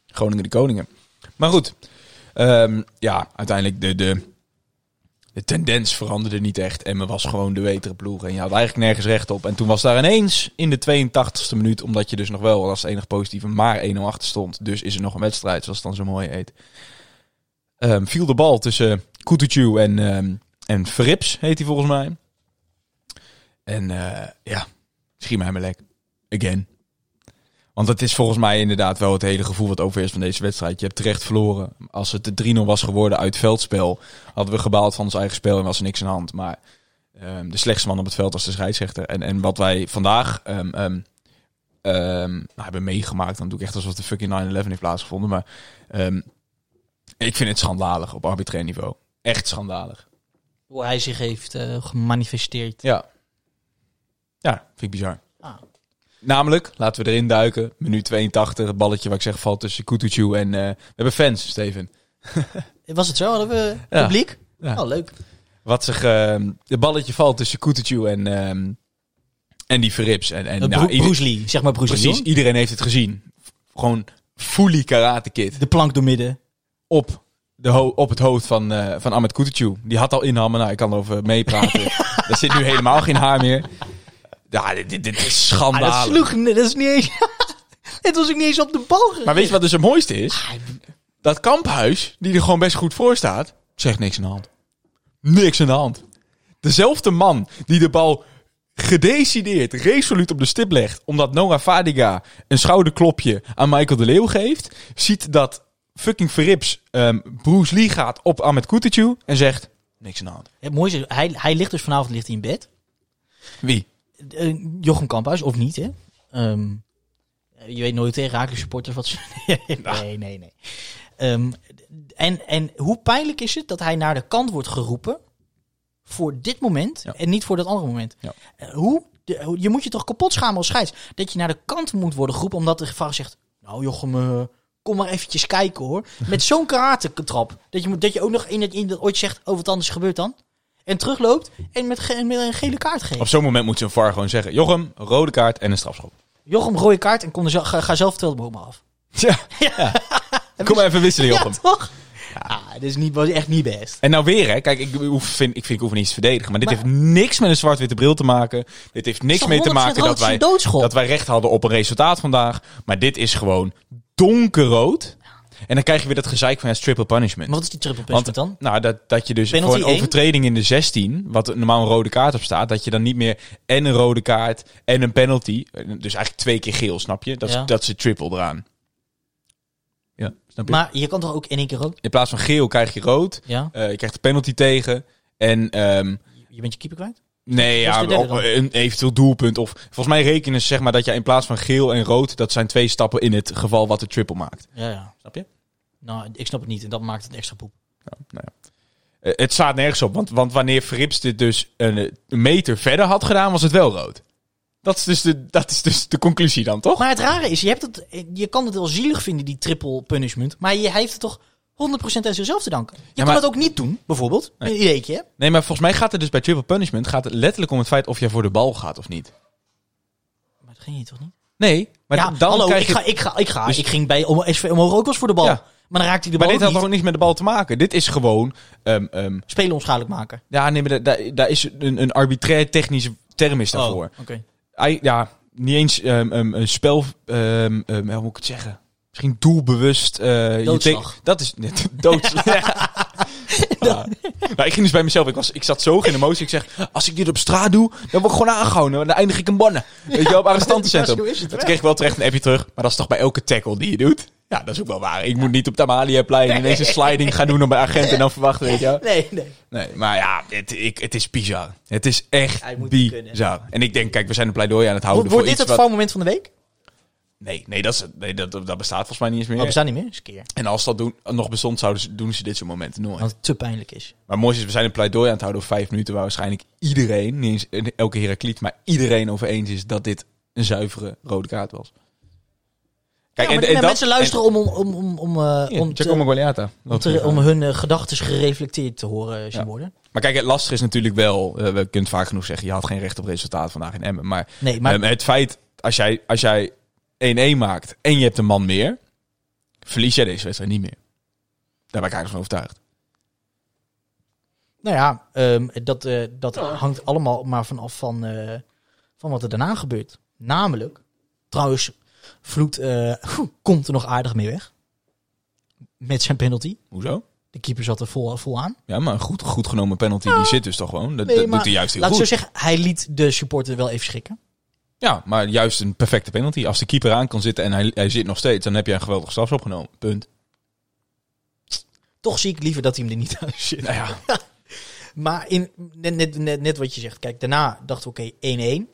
Groningen de Koningen. Maar goed. Ehm, ja, uiteindelijk de, de, de tendens veranderde niet echt. Emmen was gewoon de betere ploeg. En je had eigenlijk nergens recht op. En toen was daar ineens in de 82e minuut, omdat je dus nog wel als enig positieve maar 1-0 achter stond. Dus is er nog een wedstrijd, zoals het dan zo mooi heet. Ehm, viel de bal tussen Kutucu en, ehm en Verrips, heet hij volgens mij. En eh, ja, schiet mij maar lek. Again. Want het is volgens mij inderdaad wel het hele gevoel wat overheerst van deze wedstrijd. Je hebt terecht verloren. Als het de 3-0 was geworden uit veldspel, hadden we gebaald van ons eigen spel en was er niks aan de hand. Maar ehm, de slechtste man op het veld was de scheidsrechter. En, en wat wij vandaag ehm, ehm, nou, hebben meegemaakt, dan doe ik echt alsof de fucking 9-11 heeft plaatsgevonden. Maar ik vind het schandalig op arbitrair niveau. Echt schandalig. Hoe hij zich heeft eh, gemanifesteerd. Ja. Ja, vind ik bizar. Ah. Namelijk, laten we erin duiken. Minuut 82, het balletje wat ik zeg valt tussen Kutucu en... eh, we hebben fans, Steven. Was het zo? Hadden we Ja. publiek? Ja. Oh, leuk. Wat zich... ehm het balletje valt tussen Kutucu en, ehm, en die Verrips. En, en Uh, nou, Bruce Lee, zeg maar Bruce Lee. precies, iedereen heeft het gezien. Gewoon fully karate kid De plank door midden. op, de ho- op het hoofd van, eh van Ahmed Kutucu. Die had al inhammen, nou ik kan erover meepraten. Daar zit nu helemaal geen haar meer. Ja, dit, dit, dit is Ah, dat schandalig. sloeg, dat is niet eens... het was ook niet eens op de bal. Maar weet je wat dus het mooiste is? Dat kamphuis, die er gewoon best goed voor staat, zegt niks aan de hand. Niks aan de hand. Dezelfde man die de bal gedecideerd, resoluut op de stip legt, omdat Noah Fadiga een schouderklopje aan Michael de Leeuw geeft, ziet dat fucking Verrips ehm, Bruce Lee gaat op Ahmed Kutucu en zegt niks aan de hand. Het mooiste is, hij, hij ligt dus vanavond ligt hij in bed. Wie? Eh, Jochem Kamphuis, of niet, hè? Ehm, je weet nooit tegen Raakles supporters wat ze... nee, nee, nee. Ehm, en, en hoe pijnlijk is het dat hij naar de kant wordt geroepen voor dit moment Ja. en niet voor dat andere moment? Ja. Eh, hoe, de- je moet je toch kapot schamen als scheids dat je naar de kant moet worden geroepen omdat de gevaar zegt, nou Jochem, eh, kom maar eventjes kijken hoor. Met zo'n karatetrap. Dat je, moet, dat je ook nog in het, in dat ooit zegt, oh wat anders gebeurt dan? En terugloopt en met, ge- met een gele kaart geeft. Op zo'n moment moet een VAR gewoon zeggen, Jochem, rode kaart en een strafschop. Jochem, rode kaart en kom er zo, ga, ga zelf twee bomen af. Ja, ja. Kom maar even wisselen, Jochem. Ja, toch? Ja, dit is niet, was echt niet best. En nou weer, hè. Kijk, ik, hoef, vind, ik vind ik hoef niet te verdedigen. Maar dit Maar- heeft niks met een zwart-witte bril te maken. Dit heeft niks mee te 100% maken dat wij, dat wij recht hadden op een resultaat vandaag. Maar dit is gewoon donkerrood. En dan krijg je weer dat gezeik van het triple punishment. Maar wat is die triple Want punishment dan? nou, dat, dat je dus Penalty voor een overtreding in de 16, wat normaal een rode kaart op staat, dat je dan niet meer en een rode kaart en een penalty, dus eigenlijk twee keer geel, snap je? Dat, is Ja. dat is de triple eraan. Ja, snap je? Maar je kan toch ook in één keer rood? in plaats van geel krijg je rood. Ja. Eh, je krijgt de penalty tegen. En ehm, Je bent je keeper kwijt? Nee, ja, een eventueel doelpunt. Of volgens mij rekenen ze zeg maar dat je in plaats van geel en rood, dat zijn twee stappen in het geval wat de triple maakt. Ja, ja. Snap je? Nou, ik snap het niet. En dat maakt het extra poep. Ja, nou ja. Eh, het staat nergens op, want, want wanneer Verrips dit dus een, een meter verder had gedaan, was het wel rood. Dat is dus de, dat is dus de conclusie dan, toch? Maar het rare is, je, hebt het, je kan het wel zielig vinden, die triple punishment. Maar je, hij heeft het toch 100% aan zichzelf te danken. Je Ja, kan maar- het ook niet doen, bijvoorbeeld. Een ideetje, hè? Nee, maar volgens mij gaat het dus bij triple punishment gaat het letterlijk om het feit of jij voor de bal gaat of niet. Maar dat ging je toch niet? Nee, maar ja, dan hallo, krijg ik je... ga, ik ga, ik ga. Dus- ik ging bij om, SV omhoog ook wel voor de bal. Ja. Maar dan raakte hij de Maar bal dit had ook toch niet. ook niks met de bal te maken? Dit is gewoon... ehm, ehm, Spelen onschadelijk maken. ja, nee, maar da- da- daar is een, een arbitrair technische term is daarvoor. Oh, oké. Ja, niet eens ehm, een spel... hoe moet ik het zeggen? Misschien doelbewust... eh, Doodslag. dat is net doodslag. Ja. Nou, ik ging dus bij mezelf. Ik, was, ik zat zo in emotie. Ik zeg, als ik dit op straat doe, dan word ik gewoon aangehouden. Dan eindig ik een bannen. Weet je wel, op arrestantencentrum. Ja, wel. kreeg ik wel terecht een appje terug. Maar dat is toch bij elke tackle die je doet? Ja, dat is ook wel waar. Ik moet niet op Tamaliaplein ineens een sliding gaan doen op mijn agent en dan verwachten, weet je. Nee, nee. Nee, maar ja, het, ik, het is bizar. Het is echt bizar. En ik denk, kijk, we zijn een pleidooi aan het houden Wordt, voor dit iets het wat... faalmoment van de week? Nee, nee, dat, is, nee dat, dat bestaat volgens mij niet eens Oh, meer. bestaat niet meer. Eens een keer. En als dat doen, nog bestond, zouden ze, doen ze dit soort momenten nooit. Want het te pijnlijk is. Maar mooi is, we zijn een pleidooi aan het houden over vijf minuten... waar waarschijnlijk iedereen, niet eens elke Herakliet... maar iedereen over eens is dat dit een zuivere rode kaart was. Kijk, ja, maar de- mensen luisteren om, om, om, om, om, eh, en, om, ja, te- Giacomo Guglielta. om, te- om hun uh, gedachten gereflecteerd te horen zien Ja. worden. Maar kijk, het lastige is natuurlijk wel... eh, we kunnen het vaak genoeg zeggen... je had geen recht op resultaat vandaag in Emmen. Maar, Nee, maar ehm, het feit, als jij, als jij 1-1 maakt en je hebt een man meer... verlies jij deze wedstrijd niet meer. Daar ben ik eigenlijk van overtuigd. Nou ja, ehm, dat, eh, dat hangt allemaal maar vanaf van, eh, van wat er daarna gebeurt. Namelijk, trouwens, Vloed eh, komt er nog aardig mee weg. Met zijn penalty. Hoezo? De keeper zat er vol, vol aan. Ja, maar een goed, goed genomen penalty, die zit dus toch gewoon. Dat, Nee, dat maar doet hij juist heel Laat ik goed. zo zeggen, hij liet de supporter wel even schrikken. Ja, maar juist een perfecte penalty. Als de keeper aan kan zitten en hij, hij zit nog steeds, dan heb je een geweldige straf opgenomen. Punt. Toch zie ik liever dat hij hem er niet uit zit. Nou ja, Maar in, net, net, net, net wat je zegt. Kijk, daarna dachten we, oké, 1-1.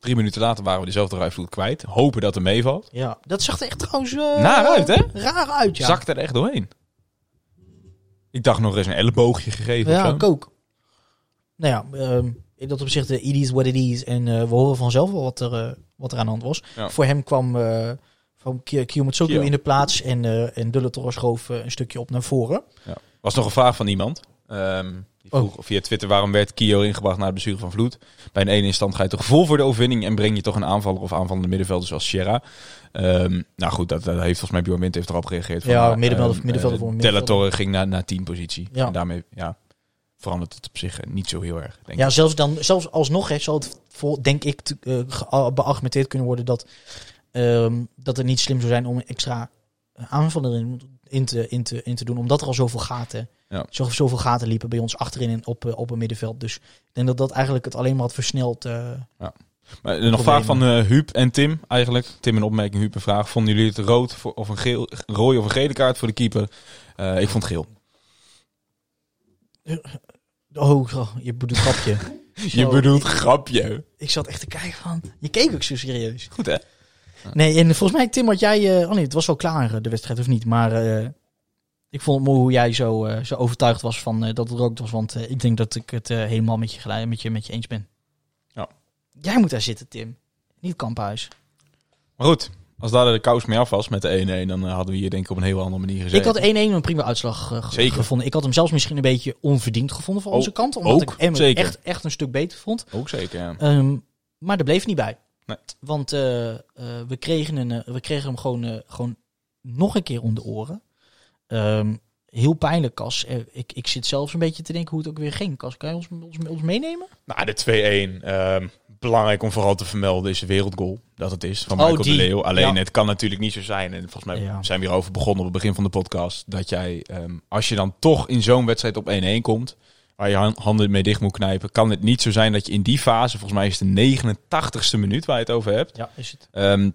drie minuten later waren we dezelfde rijvloed kwijt. Hopen dat het meevalt. Ja, dat zag er echt trouwens... eh, Naar uit, hè? Raar uit, ja. Zakte er echt doorheen. Ik dacht nog eens een elleboogje gegeven Ja, ik ook. Nou ja, ehm, in dat opzicht, eh, it is what it is. En eh, we horen vanzelf wel wat er, eh, wat er aan de hand was. Ja. Voor hem kwam uh, van Kiyomutsugu Kiyo. in de plaats. En, eh en Dulletor schoof een stukje op naar voren. Was nog een vraag van iemand. Ehm, die vroeg via Twitter waarom werd Kio ingebracht naar het bestuur van Vloed. Bij een ene instand ga je toch vol voor de overwinning en breng je toch een aanvaller of aanvallende middenvelder zoals Sierra. Ehm, nou goed, dat, dat heeft volgens mij Bjorn Wind heeft erop gereageerd. Van, Ja, middenvelder- ehm, middenvelder voor middenvelder. Ging naar, naar 10 positie. Ja. En daarmee ja, verandert het op zich niet zo heel erg. Denk Ja, ik. zelfs, dan, zelfs alsnog hè, zal het, vol, denk ik, ge- beargumenteerd kunnen worden dat, ehm, dat het niet slim zou zijn om extra eh, aanvaller in, in, te, in, te, in te doen. Omdat er al zoveel gaten, Ja. zo, zoveel gaten liepen bij ons achterin en op, eh, op een middenveld. Dus ik denk dat dat eigenlijk het alleen maar had versneld. eh, Maar eh, nog vraag van eh Huub en Tim eigenlijk. Tim een opmerking, Huub een vraag. Vonden jullie het rood voor, of een geel, rode of een gele kaart voor de keeper? Ik vond geel. Oh, je bedoelt grapje. Je bedoelt ik- grapje. Ik zat echt te kijken van, je keek ook zo serieus. Goed hè? Nee, en volgens mij, Tim, had jij... eh, oh nee, het was wel klaar, eh, de wedstrijd, of niet? Maar eh, ik vond het mooi hoe jij zo, eh, zo overtuigd was van eh, dat het rood was. Want eh, ik denk dat ik het helemaal met je, gelijk, met, je, met je eens ben. Ja. Jij moet daar zitten, Tim. Niet Kamphuis. Maar goed, als daar de kous mee af was met de 1-1, dan eh, hadden we hier denk ik op een heel andere manier gezeten. Ik had 1-1 een prima uitslag eh, Zeker. gevonden. Ik had hem zelfs misschien een beetje onverdiend gevonden van onze kant. Omdat ook, ik hem echt, echt een stuk beter vond. Ook zeker, ja. Ehm, maar daar bleef niet bij. Nee. Want eh, we, kregen een, we kregen hem gewoon, gewoon nog een keer om de oren. Ehm, heel pijnlijk. Eh, ik, ik zit zelfs een beetje te denken hoe het ook weer ging. Cas, kan je ons, ons, ons meenemen? Nou, de 2-1. ehm, belangrijk om vooral te vermelden is de wereldgoal. Dat het is van Oh, Michael die. de Leeuw. Alleen Ja. het kan natuurlijk niet zo zijn. En volgens mij Ja. zijn we hierover begonnen op het begin van de podcast. Dat jij, ehm, als je dan toch in zo'n wedstrijd op 1-1 komt. Waar je han- handen mee dicht moet knijpen. Kan het niet zo zijn dat je in die fase, volgens mij is het de 89ste minuut waar je het over hebt. Ja, is het. Ehm,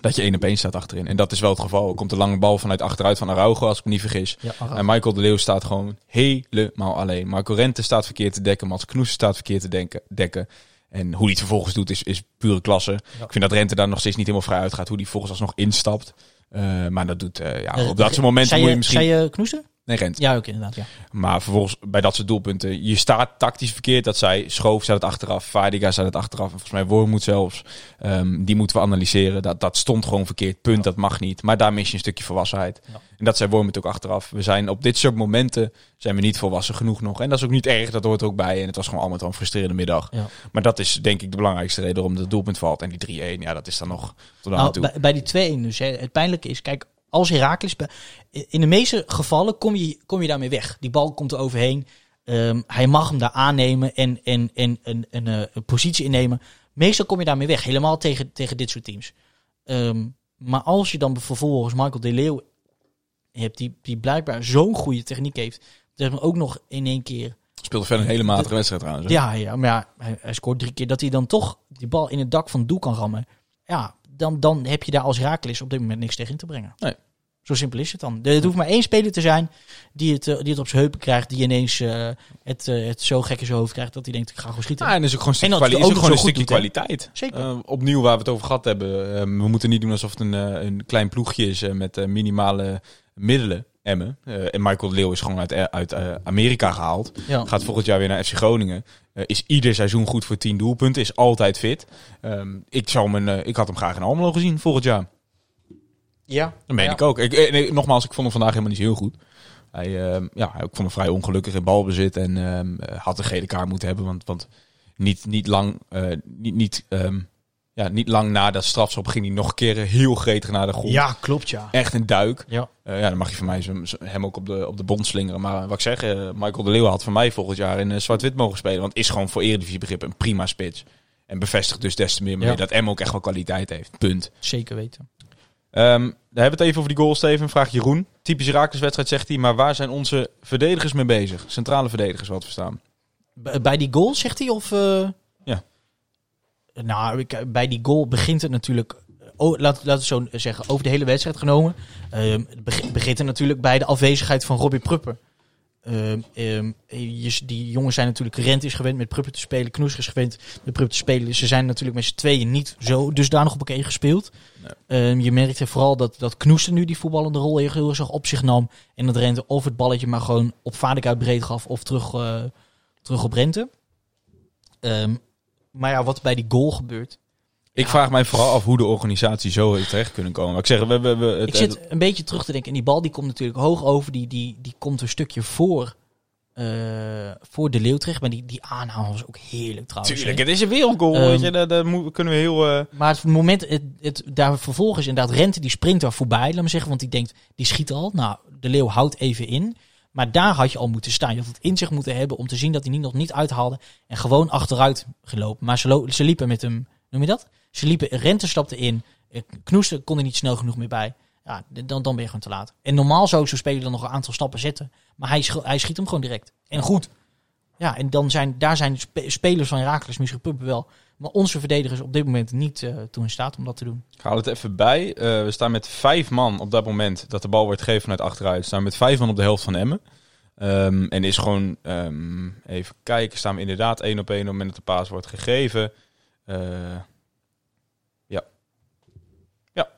dat je 1 op 1 staat achterin. En dat is wel het geval. Er komt een lange bal vanuit achteruit van Araujo, als ik me niet vergis. Ja. En Michael de Leeuw staat gewoon helemaal alleen. Marco Rente staat verkeerd te dekken. Mats Knoes staat verkeerd te denken, dekken. En hoe hij het vervolgens doet is, is pure klasse. Ik vind dat Rente daar nog steeds niet helemaal vrij uitgaat. Hoe hij vervolgens alsnog instapt. Eh, maar dat doet, eh, ja, Eh, op dat soort momenten moet je misschien... Zei je Knoester? Nee, Rente. Ja, ook inderdaad. Ja. Maar vervolgens bij dat soort doelpunten, je staat tactisch verkeerd. Dat zij Schoof staat het achteraf, Vaardiga staat het achteraf. En volgens mij Wormoed zelfs. Ehm, die moeten we analyseren. Dat, dat stond gewoon verkeerd. Punt, dat mag niet. Maar daar mis je een stukje volwassenheid. Ja. En dat zei Wormoed ook achteraf. We zijn op dit soort momenten zijn we niet volwassen genoeg nog. En dat is ook niet erg, dat hoort er ook bij. En het was gewoon allemaal een frustrerende middag. Ja. Maar dat is denk ik de belangrijkste reden waarom het doelpunt valt. En die 3-1, ja, dat is dan nog tot aan Nou, toe. bij, bij die 2-1 dus. Hè, het pijnlijke is, kijk, als Herakles... In de meeste gevallen kom je, kom je daarmee weg. Die bal komt er overheen. Ehm, hij mag hem daar aannemen en, en, en, en, en, eh, een positie innemen. Meestal kom je daarmee weg. Helemaal tegen, tegen dit soort teams. Ehm, maar als je dan vervolgens Michael de Leeuw hebt... die, die blijkbaar zo'n goede techniek heeft... dat hij ook nog in één keer... Speelde verder een hele matige wedstrijd trouwens. hè? Ja, ja maar ja, hij, hij scoort drie keer. Dat hij dan toch die bal in het dak van het doel kan rammen. Ja, dan, dan heb je daar als Herakles op dit moment niks tegen in te brengen. Nee. Zo simpel is het dan. Er hoeft maar één speler te zijn die het, eh, die het op zijn heupen krijgt. Die ineens eh, het, eh, het zo gek in zijn hoofd krijgt dat hij denkt ik ga gewoon schieten. Ja, en is ook gewoon een En stukje, kwali- ook gewoon een stukje doet, kwaliteit. Zeker. Eh, opnieuw waar we het over gehad hebben. eh, we moeten niet doen alsof het een, een klein ploegje is met minimale middelen. Emmen. En Michael Leeuw is gewoon uit, uit Amerika gehaald. ja. Gaat volgend jaar weer naar FC Groningen. Is ieder seizoen goed voor 10 doelpunten. Is altijd fit. Ehm, ik, zou eh, ik had hem graag in Almelo gezien volgend jaar. Ja. Dat meen Ja. ik ook. Ik, eh, nee, nogmaals, ik vond hem vandaag helemaal niet heel goed. Hij, ehm, ja, ik vond hem vrij ongelukkig in balbezit. En ehm, eh, had een gele kaart moeten hebben. Want, want niet, niet lang, eh, niet, niet, ehm, ja, niet lang na dat strafschop ging hij nog een keer heel gretig naar de grond. Ja, klopt ja. Echt een duik. Ja. Ja, dan mag je van mij hem ook op de, op de bond slingeren. Maar wat ik zeg, Michael de Leeuw had van mij volgend jaar in zwart-wit mogen spelen. Want is gewoon voor Eredivisie begrip een prima spits. En bevestigt dus des te meer mee dat Em ook echt wel kwaliteit heeft. Punt. Zeker weten. Dan hebben we het even over die goal, Steven. Vraag Jeroen. Typisch Rakerswedstrijd zegt hij. Maar waar zijn onze verdedigers mee bezig? Centrale verdedigers, wat we staan. B- bij die goal zegt hij of... eh? Ja. Nou, ik- bij die goal begint het natuurlijk... Oh, laat, laten we zo zeggen, over de hele wedstrijd genomen. ehm, begint het natuurlijk bij de afwezigheid van Robbie Prupper. Ehm, ehm, je, die jongens zijn natuurlijk Rent is gewend met Prupper te spelen. Knoes is gewend met Prupper te spelen. Ze zijn natuurlijk met z'n tweeën niet zo dusdanig op elkaar gespeeld. Ehm, je merkte vooral dat, dat Knoes er nu die voetballende rol heel, erg op zich nam. En dat Rente of het balletje maar gewoon op Vaardigheid breed gaf of terug, eh, terug op Rente. Maar ja, wat bij die goal gebeurt. Ik Ja. vraag mij vooral af hoe de organisatie zo heeft terecht kunnen komen. Ik zeg, we, we, we, het, ik zit een beetje terug te denken. En die bal die komt natuurlijk hoog over. Die, die, die komt een stukje voor, eh, voor de leeuw terecht. Maar die, die aanname was ook heerlijk trouwens. Tuurlijk, hè. het is een wereldgoal. Weet je, daar, daar moet- kunnen we heel... eh, Maar het moment, het, het, daar vervolgens inderdaad, Rente die springt daar voorbij, laat me zeggen, want die denkt, die schiet al. Nou, de leeuw houdt even in. Maar daar had je al moeten staan. Je had het in zich moeten hebben om te zien dat hij niet, nog niet uithaalde en gewoon achteruit gelopen. Maar ze liepen met hem, noem je dat? Ze liepen, Rente stapte in, eh, Knoester kon er niet snel genoeg meer bij. Ja, dan, dan ben je gewoon te laat. En normaal zou zo'n speler dan nog een aantal stappen zetten. Maar hij, sch- hij schiet hem gewoon direct. En goed. Ja, en dan zijn, daar zijn spe- spelers van Herakles misschien Puppen wel. Maar onze verdedigers op dit moment niet eh toe in staat om dat te doen. Ik haal het even bij. Eh, we staan met vijf man op dat moment dat de bal wordt gegeven vanuit achteruit. We staan met vijf man op de helft van Emmen. Ehm, en is gewoon, ehm, even kijken, staan we inderdaad één op één op het moment dat de paas wordt gegeven. Eh, ja. Ja.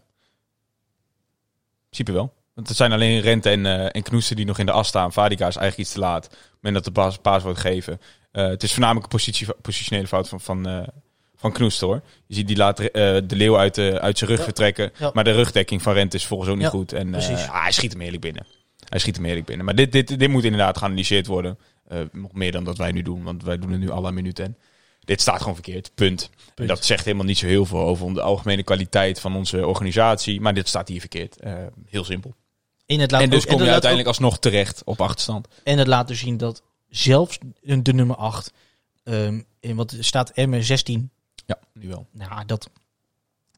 In principe wel. Want het zijn alleen Rente en, eh en Knoester die nog in de as staan. Vadika is eigenlijk iets te laat. Moment dat de paas, paas wordt gegeven. Eh, het is voornamelijk een positie, positionele fout van, van, eh, van Knoester hoor. Je ziet die laat de leeuw uit, uit zijn rug Ja. vertrekken. Ja. Maar de rugdekking van Rente is volgens ook niet Ja, goed. En precies. ah, hij schiet hem heerlijk binnen. Hij schiet hem heerlijk binnen. Maar dit, dit, dit moet inderdaad geanalyseerd worden. Nog meer dan dat wij nu doen. Want wij doen het nu alle minuten. Dit staat gewoon verkeerd. Punt. Dat zegt helemaal niet zo heel veel over de algemene kwaliteit van onze organisatie. Maar dit staat hier verkeerd. Eh, heel simpel. En, het laat en dus ook- kom en je uiteindelijk alsnog terecht op achterstand. en het laat dus zien dat zelfs de nummer 8, ehm in wat staat M16, Ja, nu wel. nou, dat,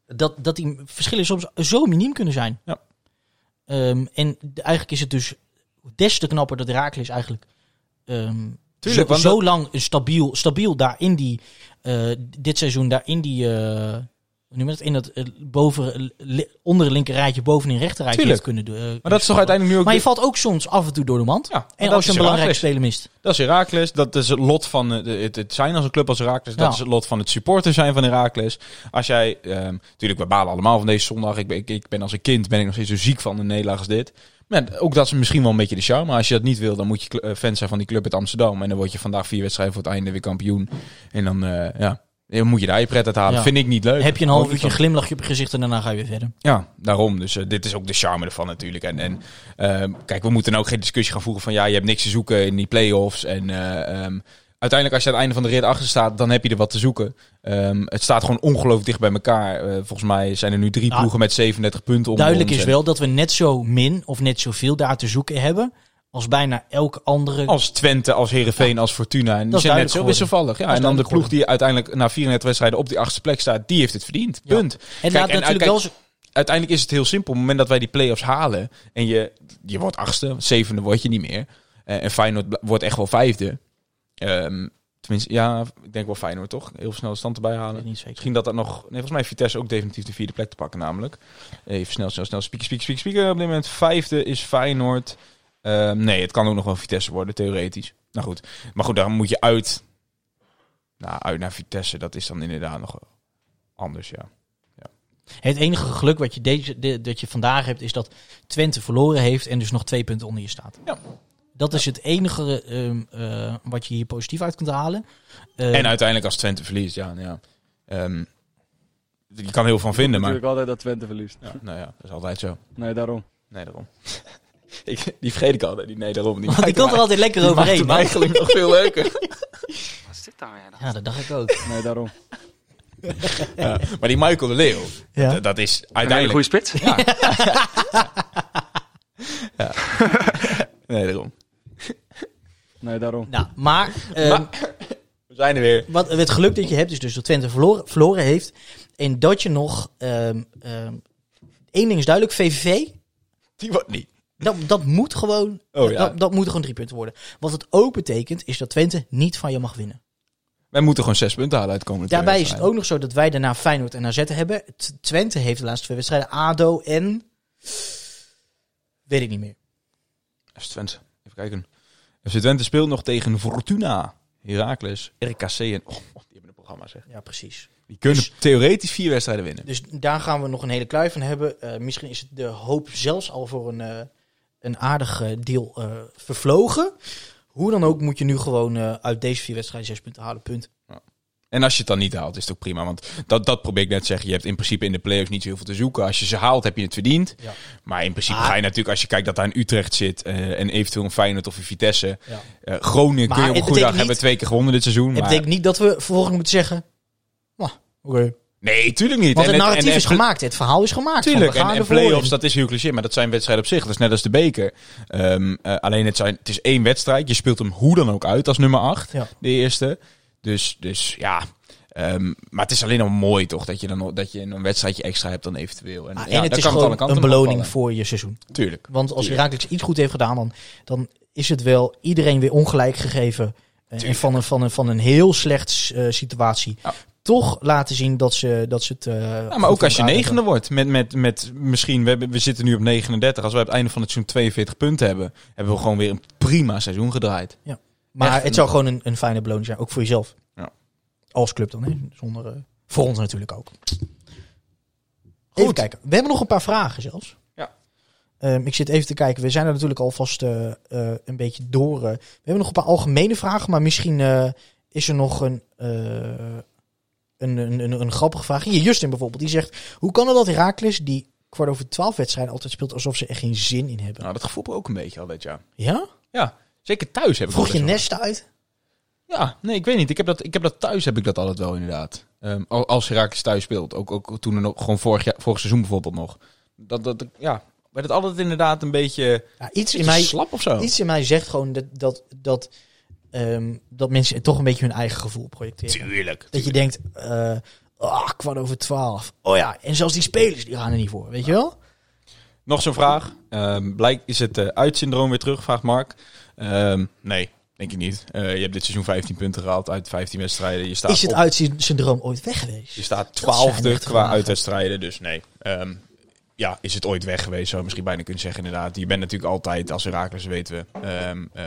dat, dat die verschillen soms zo miniem kunnen zijn. Ja. Ehm, en de- eigenlijk is het dus des te knapper dat Herakles eigenlijk ehm, Tuurlijk, zo, zo lang stabiel, stabiel daar in die, eh, dit seizoen daar in die, eh, noem dat, in dat eh, boven, li- onder het linker rijtje, bovenin rechter rijtje kunnen doen. Maar dat is toch uiteindelijk nu ook... Maar je valt ook soms af en toe door de mand. Ja, en dat als je een belangrijke speler mist. Dat is Heracles. Dat is het lot van eh, het, het zijn als een club als Heracles. Dat Ja. is het lot van het supporter zijn van Heracles. Als jij, ehm, natuurlijk, we balen allemaal van deze zondag. Ik ben, ik, ik ben als een kind ben ik nog steeds zo ziek van een nederlaag als dit. Maar ja, ook dat is misschien wel een beetje de charme. Maar als je dat niet wil, dan moet je eh, fan zijn van die club uit Amsterdam. En dan word je vandaag vier wedstrijden voor het einde weer kampioen. En dan, eh, ja, dan moet je daar je pret uit halen. Ja. Vind ik niet leuk. Heb je een half uurtje een glimlachje op je gezicht en daarna ga je weer verder. Ja, daarom. Dus eh, dit is ook de charme ervan natuurlijk. En, en ehm, kijk, we moeten nou ook geen discussie gaan voeren van ja, je hebt niks te zoeken in die play-offs. En eh, ehm, uiteindelijk als je aan het einde van de rit achter staat, dan heb je er wat te zoeken. Ehm, het staat gewoon ongelooflijk dicht bij elkaar. Eh, volgens mij zijn er nu drie Nou, ploegen met 37 punten. onder Duidelijk ons. is wel dat we net zo min of net zoveel daar te zoeken hebben als bijna elke andere. Als Twente, als Herenveen, als Fortuna. En die zijn net zo wisselvallig. Ja, en dan de ploeg die uiteindelijk na 34 wedstrijden op die achtste plek staat, die heeft het verdiend. Ja. Punt. het Kijk, laat en, natuurlijk kijk, wel zo- uiteindelijk is het heel simpel. Op het moment dat wij die play-offs halen en je, je wordt achtste, zevende word je niet meer. Eh, en Feyenoord wordt echt wel vijfde. Ehm, tenminste, ja, ik denk wel Feyenoord toch? Heel snel de stand erbij halen. niet zeker. Misschien dat dat nog... Nee, volgens mij heeft Vitesse ook definitief de vierde plek te pakken namelijk. Even snel, snel, snel. Spieken, spieken, spieken, spieken. Op dit moment vijfde is Feyenoord. Ehm, nee, het kan ook nog wel Vitesse worden, theoretisch. Nou goed. Maar goed, dan moet je uit... Nou, uit naar Vitesse. Dat is dan inderdaad nog anders, ja. Het enige geluk wat je, deze, de- dat je vandaag hebt is dat Twente verloren heeft en dus nog twee punten onder je staat. Ja. Dat is het enige ehm, eh, wat je hier positief uit kunt halen. Ehm, En uiteindelijk als Twente verliest, ja. ja. Ehm, je kan heel van vinden, maar... Natuurlijk altijd dat Twente verliest. Ja, nou ja, dat is altijd zo. Nee, daarom. Nee, daarom. ik, die vergeet ik altijd, die nee, daarom. Die, die komt er altijd lekker die maakt overheen. eigenlijk nog veel leuker. Wat is dit dan weer? Ja, dat dacht ik ook. Nee, daarom. Ja, maar die Michael de Leeuw, Ja. dat, dat is Een uiteindelijk... goede spits. Nee, daarom. Nee, daarom. Nou, maar, Maar- We zijn er weer. wat, het geluk dat je hebt is dus dat Twente verloren, verloren heeft. En dat je nog... ehm ehm, één ding is duidelijk, VVV... Die wordt niet. Dat, dat moet gewoon... Oh, ja. dat, dat moeten gewoon drie punten worden. Wat het ook betekent, is dat Twente niet van je mag winnen. Wij moeten gewoon zes punten halen uit de komende twee Daarbij is het ook nog zo dat wij daarna Feyenoord en AZ hebben. T- Twente heeft de laatste twee wedstrijden ADO en... Weet ik niet meer. FC Twente. Even kijken. FC Twente speelt nog tegen Fortuna, Heracles, RKC en... Oh, die hebben een programma zeg. Ja, precies. Die kunnen Dus- theoretisch vier wedstrijden winnen. Dus daar gaan we nog een hele kluif van hebben. Eh, misschien is het de hoop zelfs al voor een, eh, een aardig eh, deel eh, vervlogen. Hoe dan ook moet je nu gewoon eh, uit deze vier wedstrijden zes punten halen. Punt. En als je het dan niet haalt, is het ook prima. Want dat, dat probeer ik net te zeggen. Je hebt in principe in de play-offs niet zo heel veel te zoeken. Als je ze haalt, heb je het verdiend. Ja. Maar in principe Ah. ga je natuurlijk, als je kijkt dat daar een Utrecht zit... en eventueel een Feyenoord of een Vitesse... Ja. Groningen Maar kun je op een goede dag hebben twee keer gewonnen dit seizoen. Het maar- betekent niet dat we vervolgens moeten zeggen... Nou, oké. Nee, tuurlijk niet. Want het en- narratief en- is gemaakt. Het verhaal is gemaakt. van, Tuurlijk, we en, play-offs, dat is heel cliché, maar dat zijn wedstrijden op zich. Dat is net als de beker. Ehm, eh, alleen het, zijn, het is één wedstrijd. Je speelt hem hoe dan ook uit als nummer 8, Ja. de eerste. Dus, dus ja, Ehm, maar het is alleen al mooi toch, dat je dan dat je een wedstrijdje extra hebt dan eventueel. En, Ah, ja, en het is kan gewoon een beloning opvallen. voor je seizoen. Tuurlijk. Want als. Herakles iets goed heeft gedaan, dan, dan is het wel iedereen weer ongelijk gegeven. eh, En Tuurlijk. van een, van, een, van een heel slecht eh, situatie. Ja. Toch laten zien dat ze, dat ze het. eh, Ja, maar ook als je negende wordt, met, met, met misschien, we, hebben, we zitten nu op 39. Als we het einde van het seizoen 42 punten hebben, hebben we gewoon weer een prima seizoen gedraaid. hebben. Maar Echt het zou gewoon een, een fijne beloning zijn, ook voor jezelf. Ja. Als club dan, hè? Zonder, eh, voor ons natuurlijk ook. Even kijken. We hebben nog een paar vragen zelfs. Ja. Ehm, ik zit even te kijken. We zijn er natuurlijk alvast eh, een beetje door. we hebben nog een paar algemene vragen, maar misschien is er nog een, een, een, een, een grappige vraag. Hier, Justin bijvoorbeeld, die zegt... Hoe kan het dat Herakles, die kwart over twaalf wedstrijden altijd speelt... alsof ze er geen zin in hebben? Nou, dat gevoel ik ook een beetje altijd, ja. Ja? Ja, zeker thuis heb ik Vroeg je nest uit? Ja, nee, ik weet niet. Ik heb dat, ik heb dat thuis heb ik dat altijd wel inderdaad. Al- als Herakles thuis speelt. Ook, ook toen er nog, gewoon vorig, jaar, vorig seizoen bijvoorbeeld nog. Dat, dat, ja, werd het altijd inderdaad een beetje, Ja, iets, in mij, slap of zo. iets in mij zegt gewoon dat, dat, dat, ehm, dat mensen toch een beetje hun eigen gevoel projecteren. Tuurlijk. Dat je denkt, eh ah, kwart over twaalf. Oh ja, en zelfs die spelers die gaan er niet voor, weet je wel? Nog zo'n vraag. Ehm blijkt, is het eh uitsyndroom weer terug, vraagt Mark. Ehm, nee, denk ik niet. Eh, je hebt dit seizoen 15 punten gehaald uit 15 wedstrijden. Je staat, Is het op- uitsyndroom ooit weg geweest? je staat twaalfde qua uitwedstrijden, dus nee. Ehm, ja, is het ooit weg geweest, zou je misschien bijna kunnen zeggen inderdaad. Je bent natuurlijk altijd, als Herakles weten we, ehm, eh,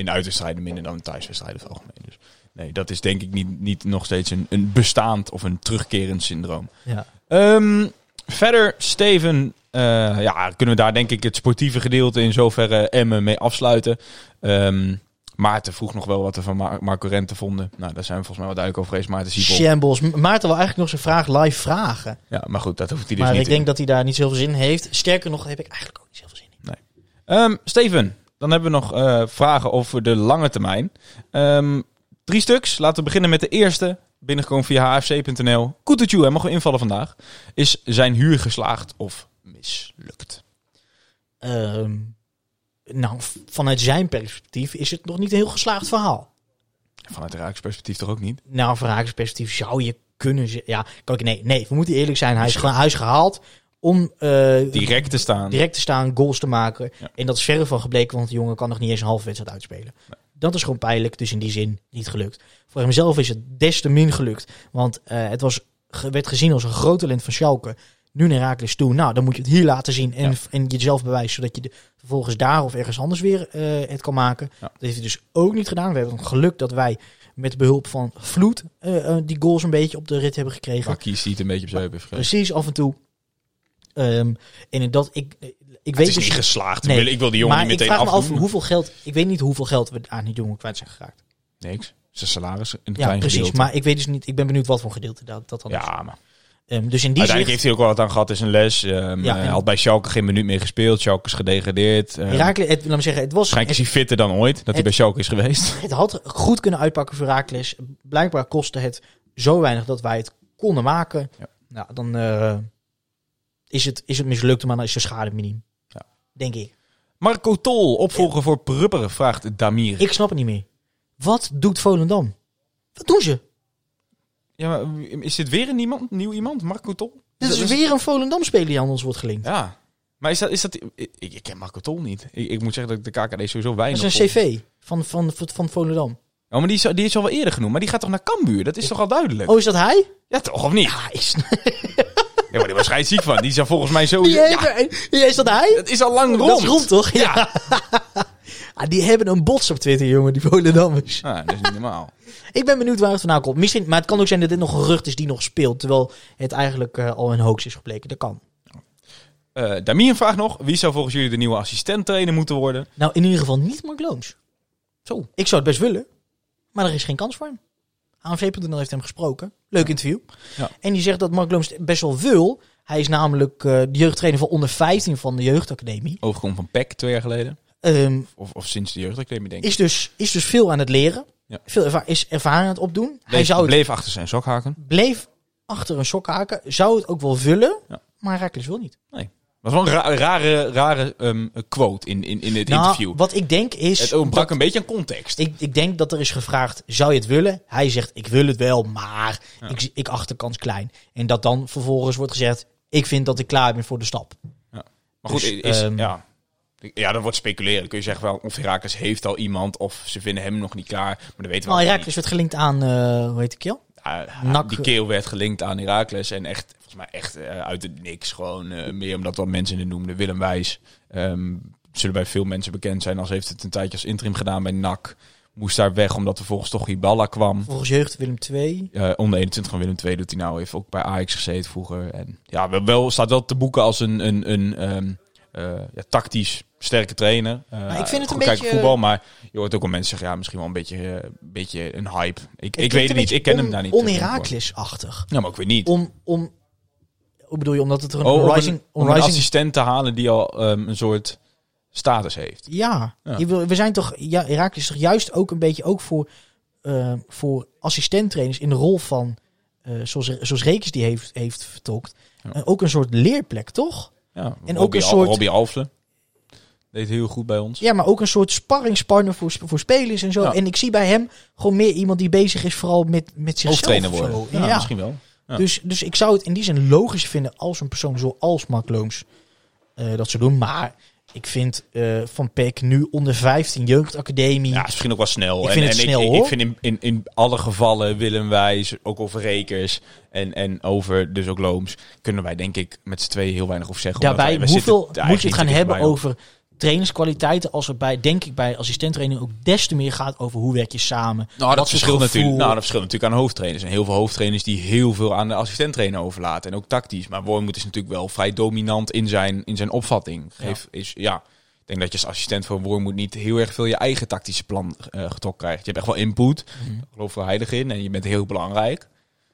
in de uitwedstrijden minder dan in thuiswedstrijden het algemeen. Dus nee, dat is denk ik niet, niet nog steeds een, een bestaand of een terugkerend syndroom. Ja. Ehm, verder, Steven, eh, ja, kunnen we daar denk ik het sportieve gedeelte in zoverre Emmen mee afsluiten. Ehm, Maarten vroeg nog wel wat we van Mar- Marco Rente vonden. Nou, daar zijn we volgens mij wel duidelijk over geweest. Maarten Siepel. Shambles. Maarten wil eigenlijk nog zijn vraag live vragen. Ja, maar goed, dat hoeft hij dus maar niet ik te denk dat hij daar niet zoveel zin in heeft. Sterker nog, heb ik eigenlijk ook niet zoveel zin in. doen. Ehm, Steven, dan hebben we nog eh, vragen over de lange termijn. Ehm, drie stuks. Laten we beginnen met de eerste. Binnengekomen via hfc.nl. Koetertjoe, hij mag wel invallen vandaag. Is zijn huur geslaagd of mislukt? Ehm, nou, vanuit zijn perspectief is het nog niet een heel geslaagd verhaal. Vanuit Raaks perspectief toch ook niet? Nou, van Raak's perspectief zou je kunnen. Ja, kijk, nee, nee, we moeten eerlijk zijn. Hij is, ge- hij is gehaald om eh, Direct te staan. direct te staan, goals te maken. Ja. En dat is verre van gebleken, want de jongen kan nog niet eens een halve wedstrijd uitspelen. Dat is gewoon pijnlijk, dus in die zin niet gelukt. Voor hemzelf is het des te min gelukt. Want eh, het was, werd gezien als een groot talent van Schalke. Nu naar Herakles toe. Nou, dan moet je het hier laten zien en, Ja. en jezelf bewijzen. Zodat je de, vervolgens daar of ergens anders weer eh, het kan maken. Ja. Dat heeft hij dus ook niet gedaan. We hebben het geluk dat wij met behulp van Vloed die goals een beetje op de rit hebben gekregen. Ziet een beetje op zijn. Precies, af en toe. Ehm, en dat, ik, ik Het weet is dus niet geslaagd. Nee, ik, wil, ik wil die jongen maar niet ik meteen vraag me af hoeveel geld. Ik weet niet hoeveel geld we aan die jongen kwijt zijn geraakt. Niks. Zijn salaris, een Ja, klein precies. gedeelte. Maar ik weet dus niet. Ik ben benieuwd wat voor gedeelte dat, dat dan is. ja, maar Ehm, dus in die uiteindelijk zin. heeft hij ook wel wat aan gehad in zijn les. Ehm, Ja, hij en- had bij Schalke geen minuut meer gespeeld. Schalke is gedegradeerd. Ehm, Herakles, het, laat me zeggen, het was. waarschijnlijk is Het, hij fitter dan ooit dat hij het- bij Schalke is geweest. het had goed kunnen uitpakken voor Herakles. Blijkbaar kostte het zo weinig dat wij het konden maken, Ja. nou, dan eh, is, het, is het mislukt, maar dan is de schade miniem. Ja. Denk ik. Marco Tol, opvolger voor Prupperen, vraagt Damir. Ik snap het niet meer. Wat doet Volendam? Wat doen ze? Ja, maar is dit weer een iemand, nieuw iemand? Marco Tol? Dit is dat- weer een Volendam-speler die aan ons wordt gelinkt. Ja. Maar is dat... Is dat ik, ik ken Marco Tol niet. Ik, ik moet zeggen dat ik de KKD sowieso Dat weinig is een cv van, van, van, van Volendam. Oh, maar die is, die is al wel eerder genoemd. Maar die gaat toch naar Cambuur? Dat is toch al duidelijk? Oh, is dat hij? Ja, toch? Of niet? Ja, is, Ja, maar die was schijt ziek van. Die is er volgens mij zo... die Ja, hebben- ja, is dat hij? het is al lang rond. Dat is rond, toch? Ja. Ah, die hebben een bots op Twitter, jongen, die Volendammers. Ja, dat is niet normaal. Ik ben benieuwd waar het vandaan komt. Misschien, maar het kan ook zijn dat dit nog een gerucht is die nog speelt. Terwijl het eigenlijk eh, al een hoax is gebleken. Dat kan. Eh Damien vraagt nog. Wie zou volgens jullie de nieuwe assistent trainer moeten worden? Nou, in ieder geval niet Mark Loons. Zo. Ik zou het best willen. Maar er is geen kans voor hem. ANV.nl heeft hem gesproken. Leuk interview. Ja. En die zegt dat Mark Loons het best wel wil. Hij is namelijk eh, de jeugdtrainer van onder 15 van de jeugdacademie. Overkomen van PEC twee jaar geleden. Ehm, Of, of sinds de jeugdacademie, denk ik. is, dus, is dus veel aan het leren. Ja. Veel erva- is ervaring aan het opdoen. Hij Bleef, zou het, bleef achter zijn sokhaken. bleef achter een sok haken. Zou het ook wel vullen. Ja. Maar Herakles wil niet. Dat was wel een ra- rare, rare ehm, quote in, in, in het Nou, interview. wat ik denk is... Het ontbrak dat- een beetje aan context. ik, ik denk dat er is gevraagd, zou je het willen? Hij zegt, ik wil het wel, maar ik, ik acht de kans klein. En dat dan vervolgens wordt gezegd, ik vind dat ik klaar ben voor de stap. maar goed, dus, is, ehm, ja. ja, dat wordt speculeren. Dan kun je zeggen, wel, of Herakles heeft al iemand, of ze vinden hem nog niet klaar. Maar dat weten we allemaal Herakles werd gelinkt aan, eh hoe heet? Ja, Nak- die keel werd gelinkt aan Herakles. En echt, volgens mij echt eh, uit het niks. Gewoon eh, meer omdat wat mensen het noemden. Willem Wijs. ehm, zullen bij veel mensen bekend zijn. Als heeft het een tijdje als interim gedaan bij NAC. Moest daar weg omdat er volgens toch Iballa kwam. Volgens jeugd Willem II. Eh, onder 21 van Willem II doet hij nou. Heeft ook bij Ajax gezeten vroeger. En ja, wel, wel, staat wel te boeken als een, een, een ehm, eh, ja, tactisch sterke trainer. Maar ik vind het een beetje- voetbal, maar je hoort ook al mensen zeggen, ja, misschien wel een beetje, beetje een hype. Ik, ik weet het niet, ik ken hem daar niet. On Herakles-achtig. Ja, maar ik weet niet. Om, om, hoe bedoel je, omdat het er een Oh, om rising... een, om een rising assistent te halen die al ehm, een soort status heeft. Ja, Ja. We zijn toch, ja, Herakles is toch juist ook een beetje ook voor, eh, voor assistenttrainers in de rol van, eh, zoals, zoals Rekens die heeft, heeft vertolkt, Ja. eh, ook een soort leerplek, toch? Ja, En ook Robbie een Al- soort- Robbie Alfle deed heel goed bij ons. Ja, maar ook een soort sparringspartner voor, voor spelers en zo. Ja. En ik zie bij hem gewoon meer iemand die bezig is vooral met, met zichzelf. Of worden. Ja, misschien wel. Ja. Dus, dus ik zou het in die zin logisch vinden als een persoon zoals Mark Loons eh, dat zou doen. Maar ik vind eh, Van Peck nu onder 15 jeugdacademie. Ja, is misschien ook wel snel. Ik en, vind het en snel, ik, hoor. ik vind in, in, in alle gevallen Willem Wijs, ook over Rekers en, en over dus ook Looms, kunnen wij denk ik met z'n tweeën heel weinig over zeggen. Daarbij, wij- wij hoeveel moet je het gaan hebben over trainingskwaliteiten als het bij, denk ik, bij assistenttraining ook des te meer gaat over hoe werk je samen. Nou, dat verschilt natuurlijk. Nou, dat verschilt natuurlijk aan hoofdtrainers. En heel veel hoofdtrainers die heel veel aan de assistenttrainer overlaten. En ook tactisch. Maar Wormoed is natuurlijk wel vrij dominant in zijn, in zijn opvatting. Geef, is, ja, ik denk dat je als assistent van Wormoed niet heel erg veel je eigen tactische plan eh getrokken krijgt. Je hebt echt wel input. Mhm. Ik geloof er heilig in. En je bent heel belangrijk.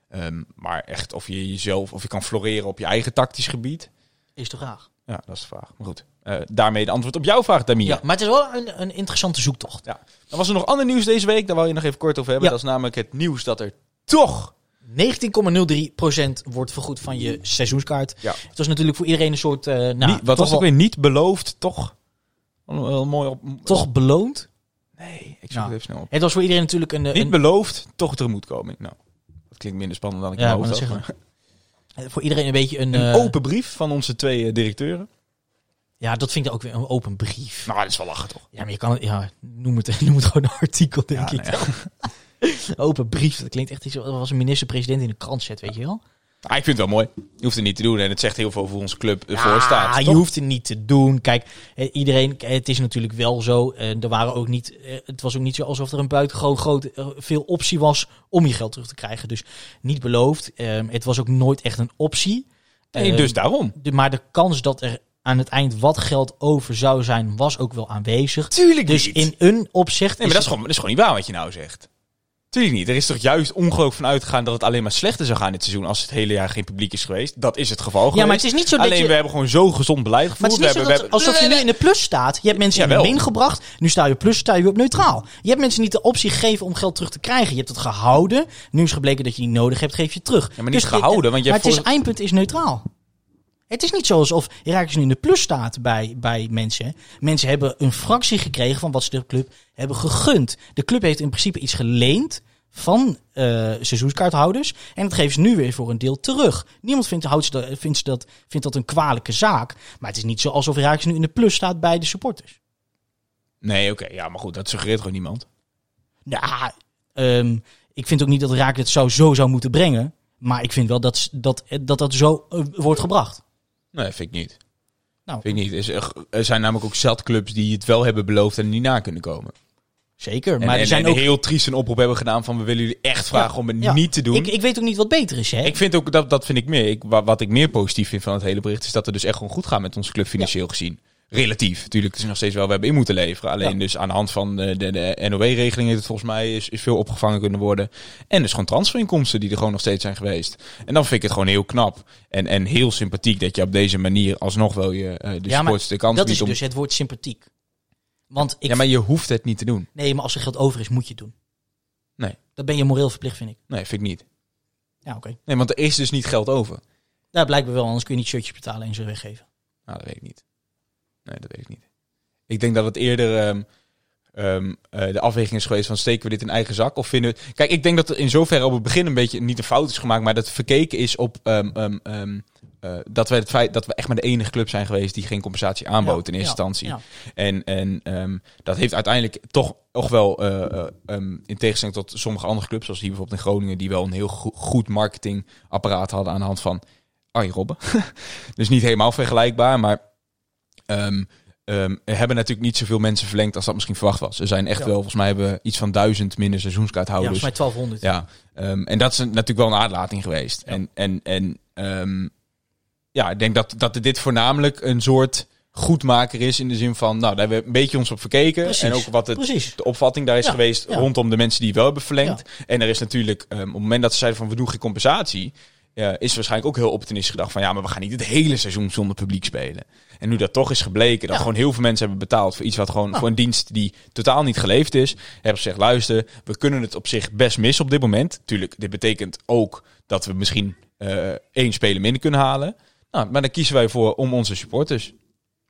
Ehm, maar echt of je jezelf, of je kan floreren op je eigen tactisch gebied. Is toch graag. Ja, dat is de vraag. Maar goed. Eh, daarmee de antwoord op jouw vraag, Damien. Ja, maar het is wel een, een interessante zoektocht. Ja. Dan was er nog ander nieuws deze week. Daar wou je nog even kort over hebben. Ja. Dat is namelijk het nieuws dat er toch... 19,03% wordt vergoed van je seizoenskaart. Ja. Het was natuurlijk voor iedereen een soort... eh, nou, niet, wat was ook weer niet beloofd, toch? Wel, mooi op... Toch beloond. Nee, ik zoek het even snel op. Het was voor iedereen natuurlijk een... Niet een beloofd, toch tegemoetkoming. Nou, dat klinkt minder spannend dan ik Ja, mijn maar voor iedereen een beetje een... Een eh, open brief van onze twee eh, directeuren. Ja, dat vind ik ook weer een open brief. Nou, dat is wel lachen, toch? Ja, maar je kan het... Ja, noem het, noem het gewoon een artikel, denk Ja, ik. nou ja. Open brief, dat klinkt echt iets als een minister-president in de krant zet, weet je wel? Ah, ik vind het wel mooi. Je hoeft het niet te doen. En het zegt heel veel over onze club Ja, staat. je hoeft het niet te doen. Kijk, eh, iedereen, eh, het is natuurlijk wel zo. eh, er waren ook niet, het was ook niet zo alsof er een buitengewoon groot veel optie was om je geld terug te krijgen. Dus niet beloofd. Eh, het was ook nooit echt een optie. Nee, Eh, dus daarom. maar de kans dat er aan het eind wat geld over zou zijn, was ook wel aanwezig. Tuurlijk Dus niet. in een opzicht. Nee, maar dat is, gewoon, dat is gewoon niet waar wat je nou zegt. Tuurlijk niet. Er is toch juist ongelooflijk van uitgegaan dat het alleen maar slechter zou gaan dit seizoen als het hele jaar geen publiek is geweest. Dat is het geval Ja, geweest. maar het is niet zo dat Alleen je- we hebben gewoon zo gezond beleid Maar gevoerd. het is niet we zo hebben, dat, we hebben- alsof je nu in de plus staat. Je hebt mensen in de min gebracht. Nu sta je op plus, sta je op neutraal. Je hebt mensen niet de optie gegeven om geld terug te krijgen. Je hebt het gehouden. Nu is gebleken dat je niet nodig hebt, geef je terug. Ja, maar niet je- gehouden, want je maar het is, eindpunt is neutraal. Het is niet zo alsof Herakles nu in de plus staat bij, bij mensen. Mensen hebben een fractie gekregen van wat ze de club hebben gegund. De club heeft in principe iets geleend van eh, seizoenskaarthouders. En dat geven ze nu weer voor een deel terug. Niemand vindt, houdt ze dat, vindt, ze dat, vindt dat een kwalijke zaak. Maar het is niet zo alsof Herakles nu in de plus staat bij de supporters. Nee, oké. ja, maar goed. Dat suggereert gewoon niemand. Nou, ehm, ik vind ook niet dat Herakles het zo, zo zou moeten brengen. Maar ik vind wel dat dat, dat, dat zo eh, wordt gebracht. Nee, vind ik niet. Nou. Vind ik niet. Er is- Er zijn namelijk ook zat clubs die het wel hebben beloofd en niet na kunnen komen. Zeker, maar en, er zijn en ook... heel triest een oproep hebben gedaan van we willen jullie echt vragen om het Ja. niet te doen. Ik, ik weet ook niet wat beter is, hè? Ik vind ook, dat, dat vind ik meer. Ik, wat ik meer positief vind van het hele bericht is dat het dus echt gewoon goed gaat met onze club financieel gezien. Relatief. Natuurlijk, het is nog steeds wel, we hebben in moeten leveren. Alleen Ja. dus aan de hand van de, de, de NOW-regeling heeft het volgens mij is, is veel opgevangen kunnen worden. En dus gewoon transferinkomsten die er gewoon nog steeds zijn geweest. En dan vind ik het gewoon heel knap en, en heel sympathiek dat je op deze manier alsnog wel je eh, de ja, supporters de kans dat biedt is om... dus het woord sympathiek. Want ik... Ja, maar je hoeft het niet te doen. Nee, maar als er geld over is, moet je het doen. Nee. Dat ben je moreel verplicht, vind ik. Nee, vind ik niet. Ja, oké. Nee, want er is dus niet geld over. Nou, blijkbaar wel, anders kun je niet shirtjes betalen en ze weggeven. Nou, dat weet ik niet. Nee, dat weet ik niet. Ik denk dat het eerder ehm, ehm, eh, de afweging is geweest van steken we dit in eigen zak of vinden we... Kijk, ik denk dat er in zoverre op het begin een beetje niet een fout is gemaakt, maar dat verkeken is op ehm, eh, dat, we het feit dat we echt maar de enige club zijn geweest die geen compensatie aanbood Ja, in eerste ja, instantie. ja. En, en dat heeft uiteindelijk toch nog wel, eh, in tegenstelling tot sommige andere clubs, zoals hier bijvoorbeeld in Groningen, die wel een heel go- goed marketingapparaat hadden aan de hand van Arjen Robben. dus niet helemaal vergelijkbaar, maar er hebben natuurlijk niet zoveel mensen verlengd als dat misschien verwacht was. Er zijn echt Ja. wel, volgens mij hebben we iets van duizend minder Ja, seizoenskaarthouders. volgens mij 1200. Ja, ehm, en dat is natuurlijk wel een aardlating geweest. Ja. En, en, en ja, ik denk dat, dat dit voornamelijk een soort goedmaker is in de zin van, nou, daar hebben we een beetje ons op verkeken. Precies, En ook wat het, Precies. de opvatting daar is Ja, geweest ja. rondom de mensen die wel hebben verlengd. En er is natuurlijk, op het moment dat ze zeiden van, we doen geen compensatie, ja, is er waarschijnlijk ook heel opportunistisch gedacht van, ja, maar we gaan niet het hele seizoen zonder publiek spelen. En nu dat toch is gebleken, dat Ja. gewoon heel veel mensen hebben betaald voor iets wat gewoon, Nou. voor een dienst die totaal niet geleefd is, hebben ze luister, we kunnen het op zich best missen op dit moment. Tuurlijk, dit betekent ook dat we misschien eh, één speler minder kunnen halen. Nou, maar dan kiezen wij voor om onze supporters.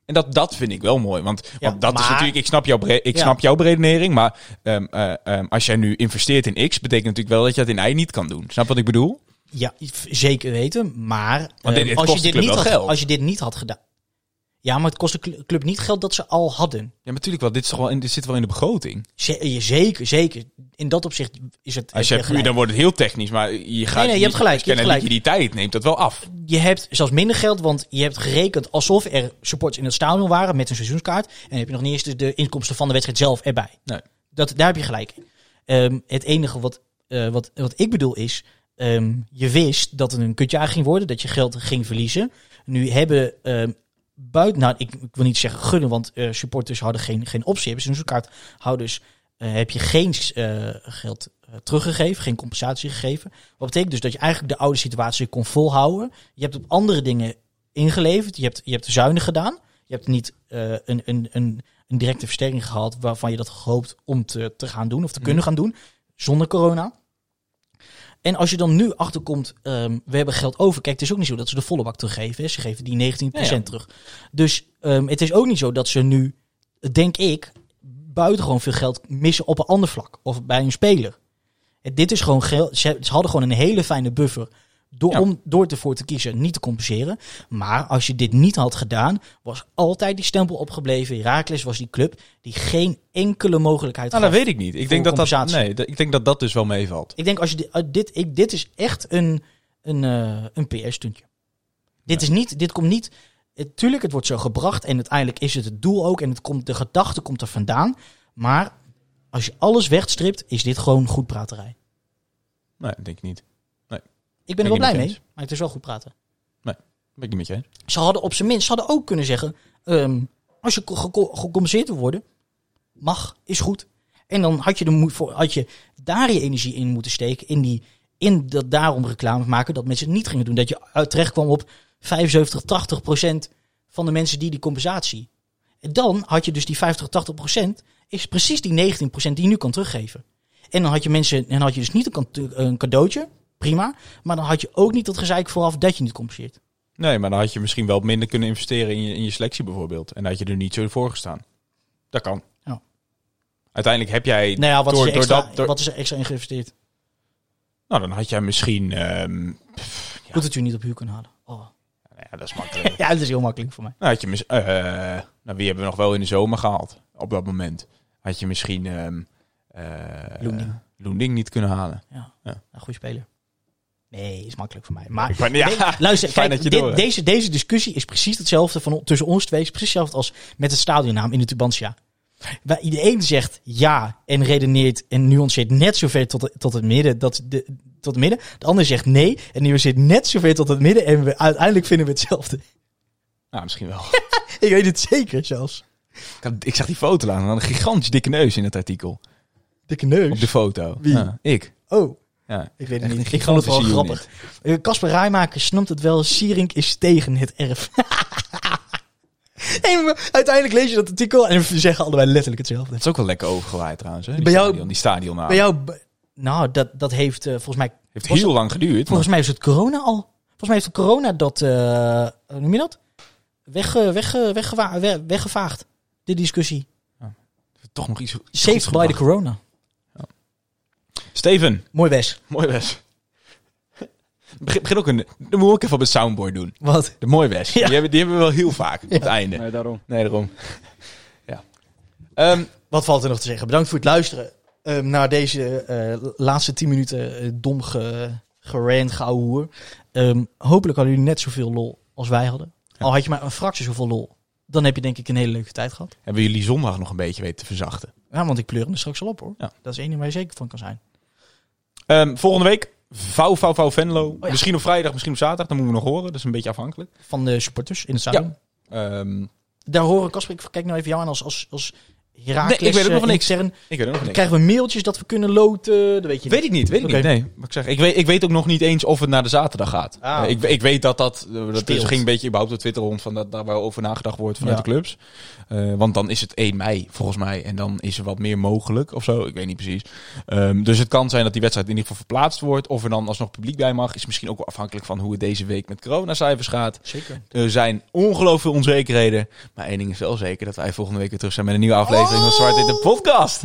En dat, dat vind ik wel mooi. Want, Ja, want dat is natuurlijk, ik snap jouw, ik Ja. snap jouw beredenering. Maar ehm, eh, ehm, als jij nu investeert in X, betekent natuurlijk wel dat je dat in Y niet kan doen. Snap wat ik bedoel? Ja, zeker weten. Maar dit- eh, het als, je dit niet had, geld. als je dit niet had gedaan. Ja, maar het kost de cl- club niet geld dat ze al hadden. Ja, maar natuurlijk wel. Dit, is toch wel in, dit zit wel in de begroting. Je- zeker, zeker. In dat opzicht is het. Als je hebt, gelijk. dan wordt het heel technisch. Maar je gaat. nee, je hebt gelijk, je hebt gelijk. liquiditeit neemt dat wel af. je hebt zelfs minder geld, want je hebt gerekend alsof er supporters in het stadion waren met een seizoenskaart. En dan heb je nog niet eens de, inkomsten van de wedstrijd zelf erbij. Nee. Dat, daar heb je gelijk in. Ehm, het enige wat, eh, wat, wat ik bedoel is, ehm, je wist dat het een kutjaar ging worden, dat je geld ging verliezen. Nu hebben ehm, buiten, nou ik, ik wil niet zeggen gunnen, want eh, supporters hadden geen, geen optie. Hebben seizoenskaarthouders eh, heb je geen eh, geld teruggegeven, geen compensatie gegeven. Wat betekent dus dat je eigenlijk de oude situatie kon volhouden. Je hebt op andere dingen ingeleverd. Je hebt, je hebt zuinig gedaan. Je hebt niet een, een, een, een directe versterking gehad waarvan je dat gehoopt om te, te gaan doen of te kunnen gaan doen. Zonder corona. En als je dan nu achterkomt, ehm, we hebben geld over. Kijk, het is ook niet zo dat ze de volle bak teruggeven. Hè. Ze geven die 19% Ja, ja. terug. Dus ehm, het is ook niet zo dat ze nu, denk ik, buitengewoon veel geld missen op een ander vlak. Of bij een speler. Het- Dit is gewoon geld. Ze, ze hadden gewoon een hele fijne buffer. Door, Ja. Om door ervoor te kiezen niet te compenseren. Maar als je dit niet had gedaan, was altijd die stempel opgebleven. Herakles was die club die geen enkele mogelijkheid Nou, gaf. dat weet ik niet. Ik denk dat dat, nee, ik denk dat dat dus wel meevalt. Ik denk als je dit, uh, dit, ik, dit is echt een, een, eh, een PR-stuntje. Dit is niet, dit komt niet. Tuurlijk, het wordt zo gebracht en uiteindelijk is het het doel ook en het komt, de gedachte komt er vandaan. Maar als je alles wegstript, is dit gewoon goed praterij. Nee, denk ik niet. Ik ben er wel blij mee, maar het is wel goed praten. Ben ik niet met je eens. Ze hadden op zijn minst, ze hadden ook kunnen zeggen, ehm, als je ge- ge- gecompenseerd wil worden, mag, is goed. En dan had je, de, had je daar je energie in moeten steken. In, die, in dat daarom reclame maken dat mensen het niet gingen doen. Dat je terecht kwam op 75, 80 procent van de mensen die die compensatie. En dan had je dus die 50, 80 procent. Is precies die 19 procent die je nu kan teruggeven. En dan had je mensen. En had je dus niet een cadeautje. Prima. Maar dan had je ook niet dat gezeik vooraf dat je niet compenseert. Nee, maar dan had je misschien wel minder kunnen investeren in je, in je selectie bijvoorbeeld. En dan had je er niet zo voor gestaan. Dat kan. Ja. Uiteindelijk heb jij... Nou ja, wat, door, is, extra, door dat, door- wat is er extra in geïnvesteerd? Nou, dan had jij misschien... ehm, Goed dat je niet op huur kunnen halen. Oh. nou ja, dat is makkelijk. Ja, dat is heel makkelijk voor mij. nou, had je mis, eh, nou, wie hebben we nog wel in de zomer gehaald op dat moment? Had je misschien... ehm eh, Loending. Loending niet kunnen halen. Ja. Ja. Een goede speler. Nee, is makkelijk voor mij. Maar ja, Nee, luister, fijn kijk, dat je dit- door deze, deze discussie is precies hetzelfde van, tussen ons twee. Is precies hetzelfde als met het stadionnaam in de Tubantia. Waar de een zegt ja en redeneert en nuanceert net zover tot, tot het midden. Dat de, tot het midden. De ander zegt nee en nuanceert net zover tot het midden. En we, uiteindelijk vinden we hetzelfde. Nou, misschien wel. Ik weet het zeker zelfs. ik, had- ik zag die foto aan. Een gigantisch dikke neus in het artikel. Dikke neus. Op de foto. Wie? Ik. Oh, Ja. ik weet het niet. Ik vond het wel grappig. Casper Rijmaker snapt het wel. Sierink is tegen het erf. uiteindelijk lees je dat artikel en we zeggen allebei letterlijk hetzelfde. Het is ook wel lekker overgewaaid trouwens. Hè? Die Bij jou- stadion, die stadionnaam. Bij jou, nou, dat, dat heeft eh, volgens mij. Heeft heel het- lang geduurd. Volgens mij is het corona al. Volgens mij heeft het corona dat. eh, hoe noem je dat? Weg, weg, eh, weggewa- we- weggevaagd. De discussie. toch nog iets. Saved by the corona. Steven, Mooi Wes. mooi Wes. Begin, begin ook een. Dan moet ik even op het soundboard doen. Wat? De mooi Wes. Ja. Die, hebben, die hebben we wel heel vaak op het einde. Nee, daarom. Nee, daarom. ja. Ehm, Wat valt er nog te zeggen? Bedankt voor het luisteren ehm, naar deze eh, laatste 10 minuten eh, dom ge, gerand, geouwehoer. Ehm hopelijk hadden jullie net zoveel lol als wij hadden. Al had je maar een fractie zoveel lol. Dan heb je denk ik een hele leuke tijd gehad. hebben jullie zondag nog een beetje weten te verzachten? Ja, want ik pleur hem er straks al op hoor. Ja. Dat is één ding waar je zeker van kan zijn. Ehm, volgende week. Vouw, vouw, vouw Venlo. Oh ja. Misschien op vrijdag, misschien op zaterdag. Dat moeten we nog horen. Dat is een beetje afhankelijk. Van de supporters in het stadion. Ehm, Daar horen, Kasper, ik kijk nou even jou aan als, als, als Herakles Nee, ik weet ook nog van eh, niks. intern. ik weet ook nog niks. Krijgen we mailtjes dat we kunnen loten? Dat weet je Weet ik niet, weet ik niet. Nee, wat ik zeg, ik weet, ik weet ook nog niet eens of het naar de zaterdag gaat. Ah. Eh, ik, ik weet dat dat, eh, dat is, ging een beetje überhaupt op Twitter rond van dat daar wel over nagedacht wordt vanuit Ja. de clubs. Eh, want dan is het 1 mei volgens mij en dan is er wat meer mogelijk of zo. Ik weet niet precies. Ehm, dus het kan zijn dat die wedstrijd in ieder geval verplaatst wordt. Of er dan alsnog publiek bij mag. Is misschien ook wel afhankelijk van hoe het deze week met coronacijfers gaat. Zeker. Er zijn ongelooflijk veel onzekerheden. Maar één ding is wel zeker dat wij volgende week weer terug zijn met een nieuwe aflevering van Zwart de podcast.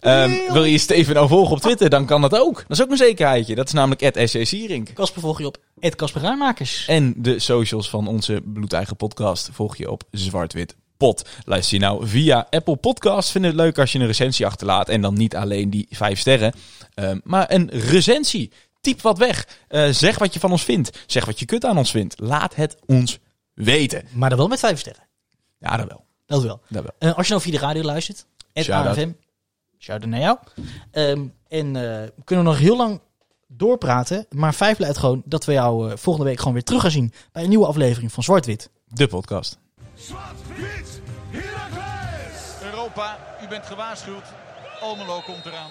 Ehm, wil je Steven nou volgen op Twitter, dan kan dat ook. Dat is ook een zekerheidje. Dat is namelijk SC Sierink. Kasper volg je op Ed Kasper Ruimakers. En de socials van onze bloedeigen podcast volg je op Zwart-Wit Pot. Luister je nou via Apple Podcast. Vind het leuk als je een recensie achterlaat. En dan niet alleen die vijf sterren, ehm, maar een recensie. Typ wat weg. Eh, zeg wat je van ons vindt. Zeg wat je kut aan ons vindt. Laat het ons weten. Maar dan wel met vijf sterren. Ja, dat wel. Dat wel. Dat wel. Eh, als je nou via de radio luistert, Shout-out. AFM, shout-out naar jou. Ehm, en eh, we kunnen nog heel lang doorpraten, maar vijf blijft gewoon dat we jou eh, volgende week gewoon weer terug gaan zien bij een nieuwe aflevering van Zwart-Wit. De podcast. Zwart-wit! Europa, u bent gewaarschuwd. Almelo komt eraan.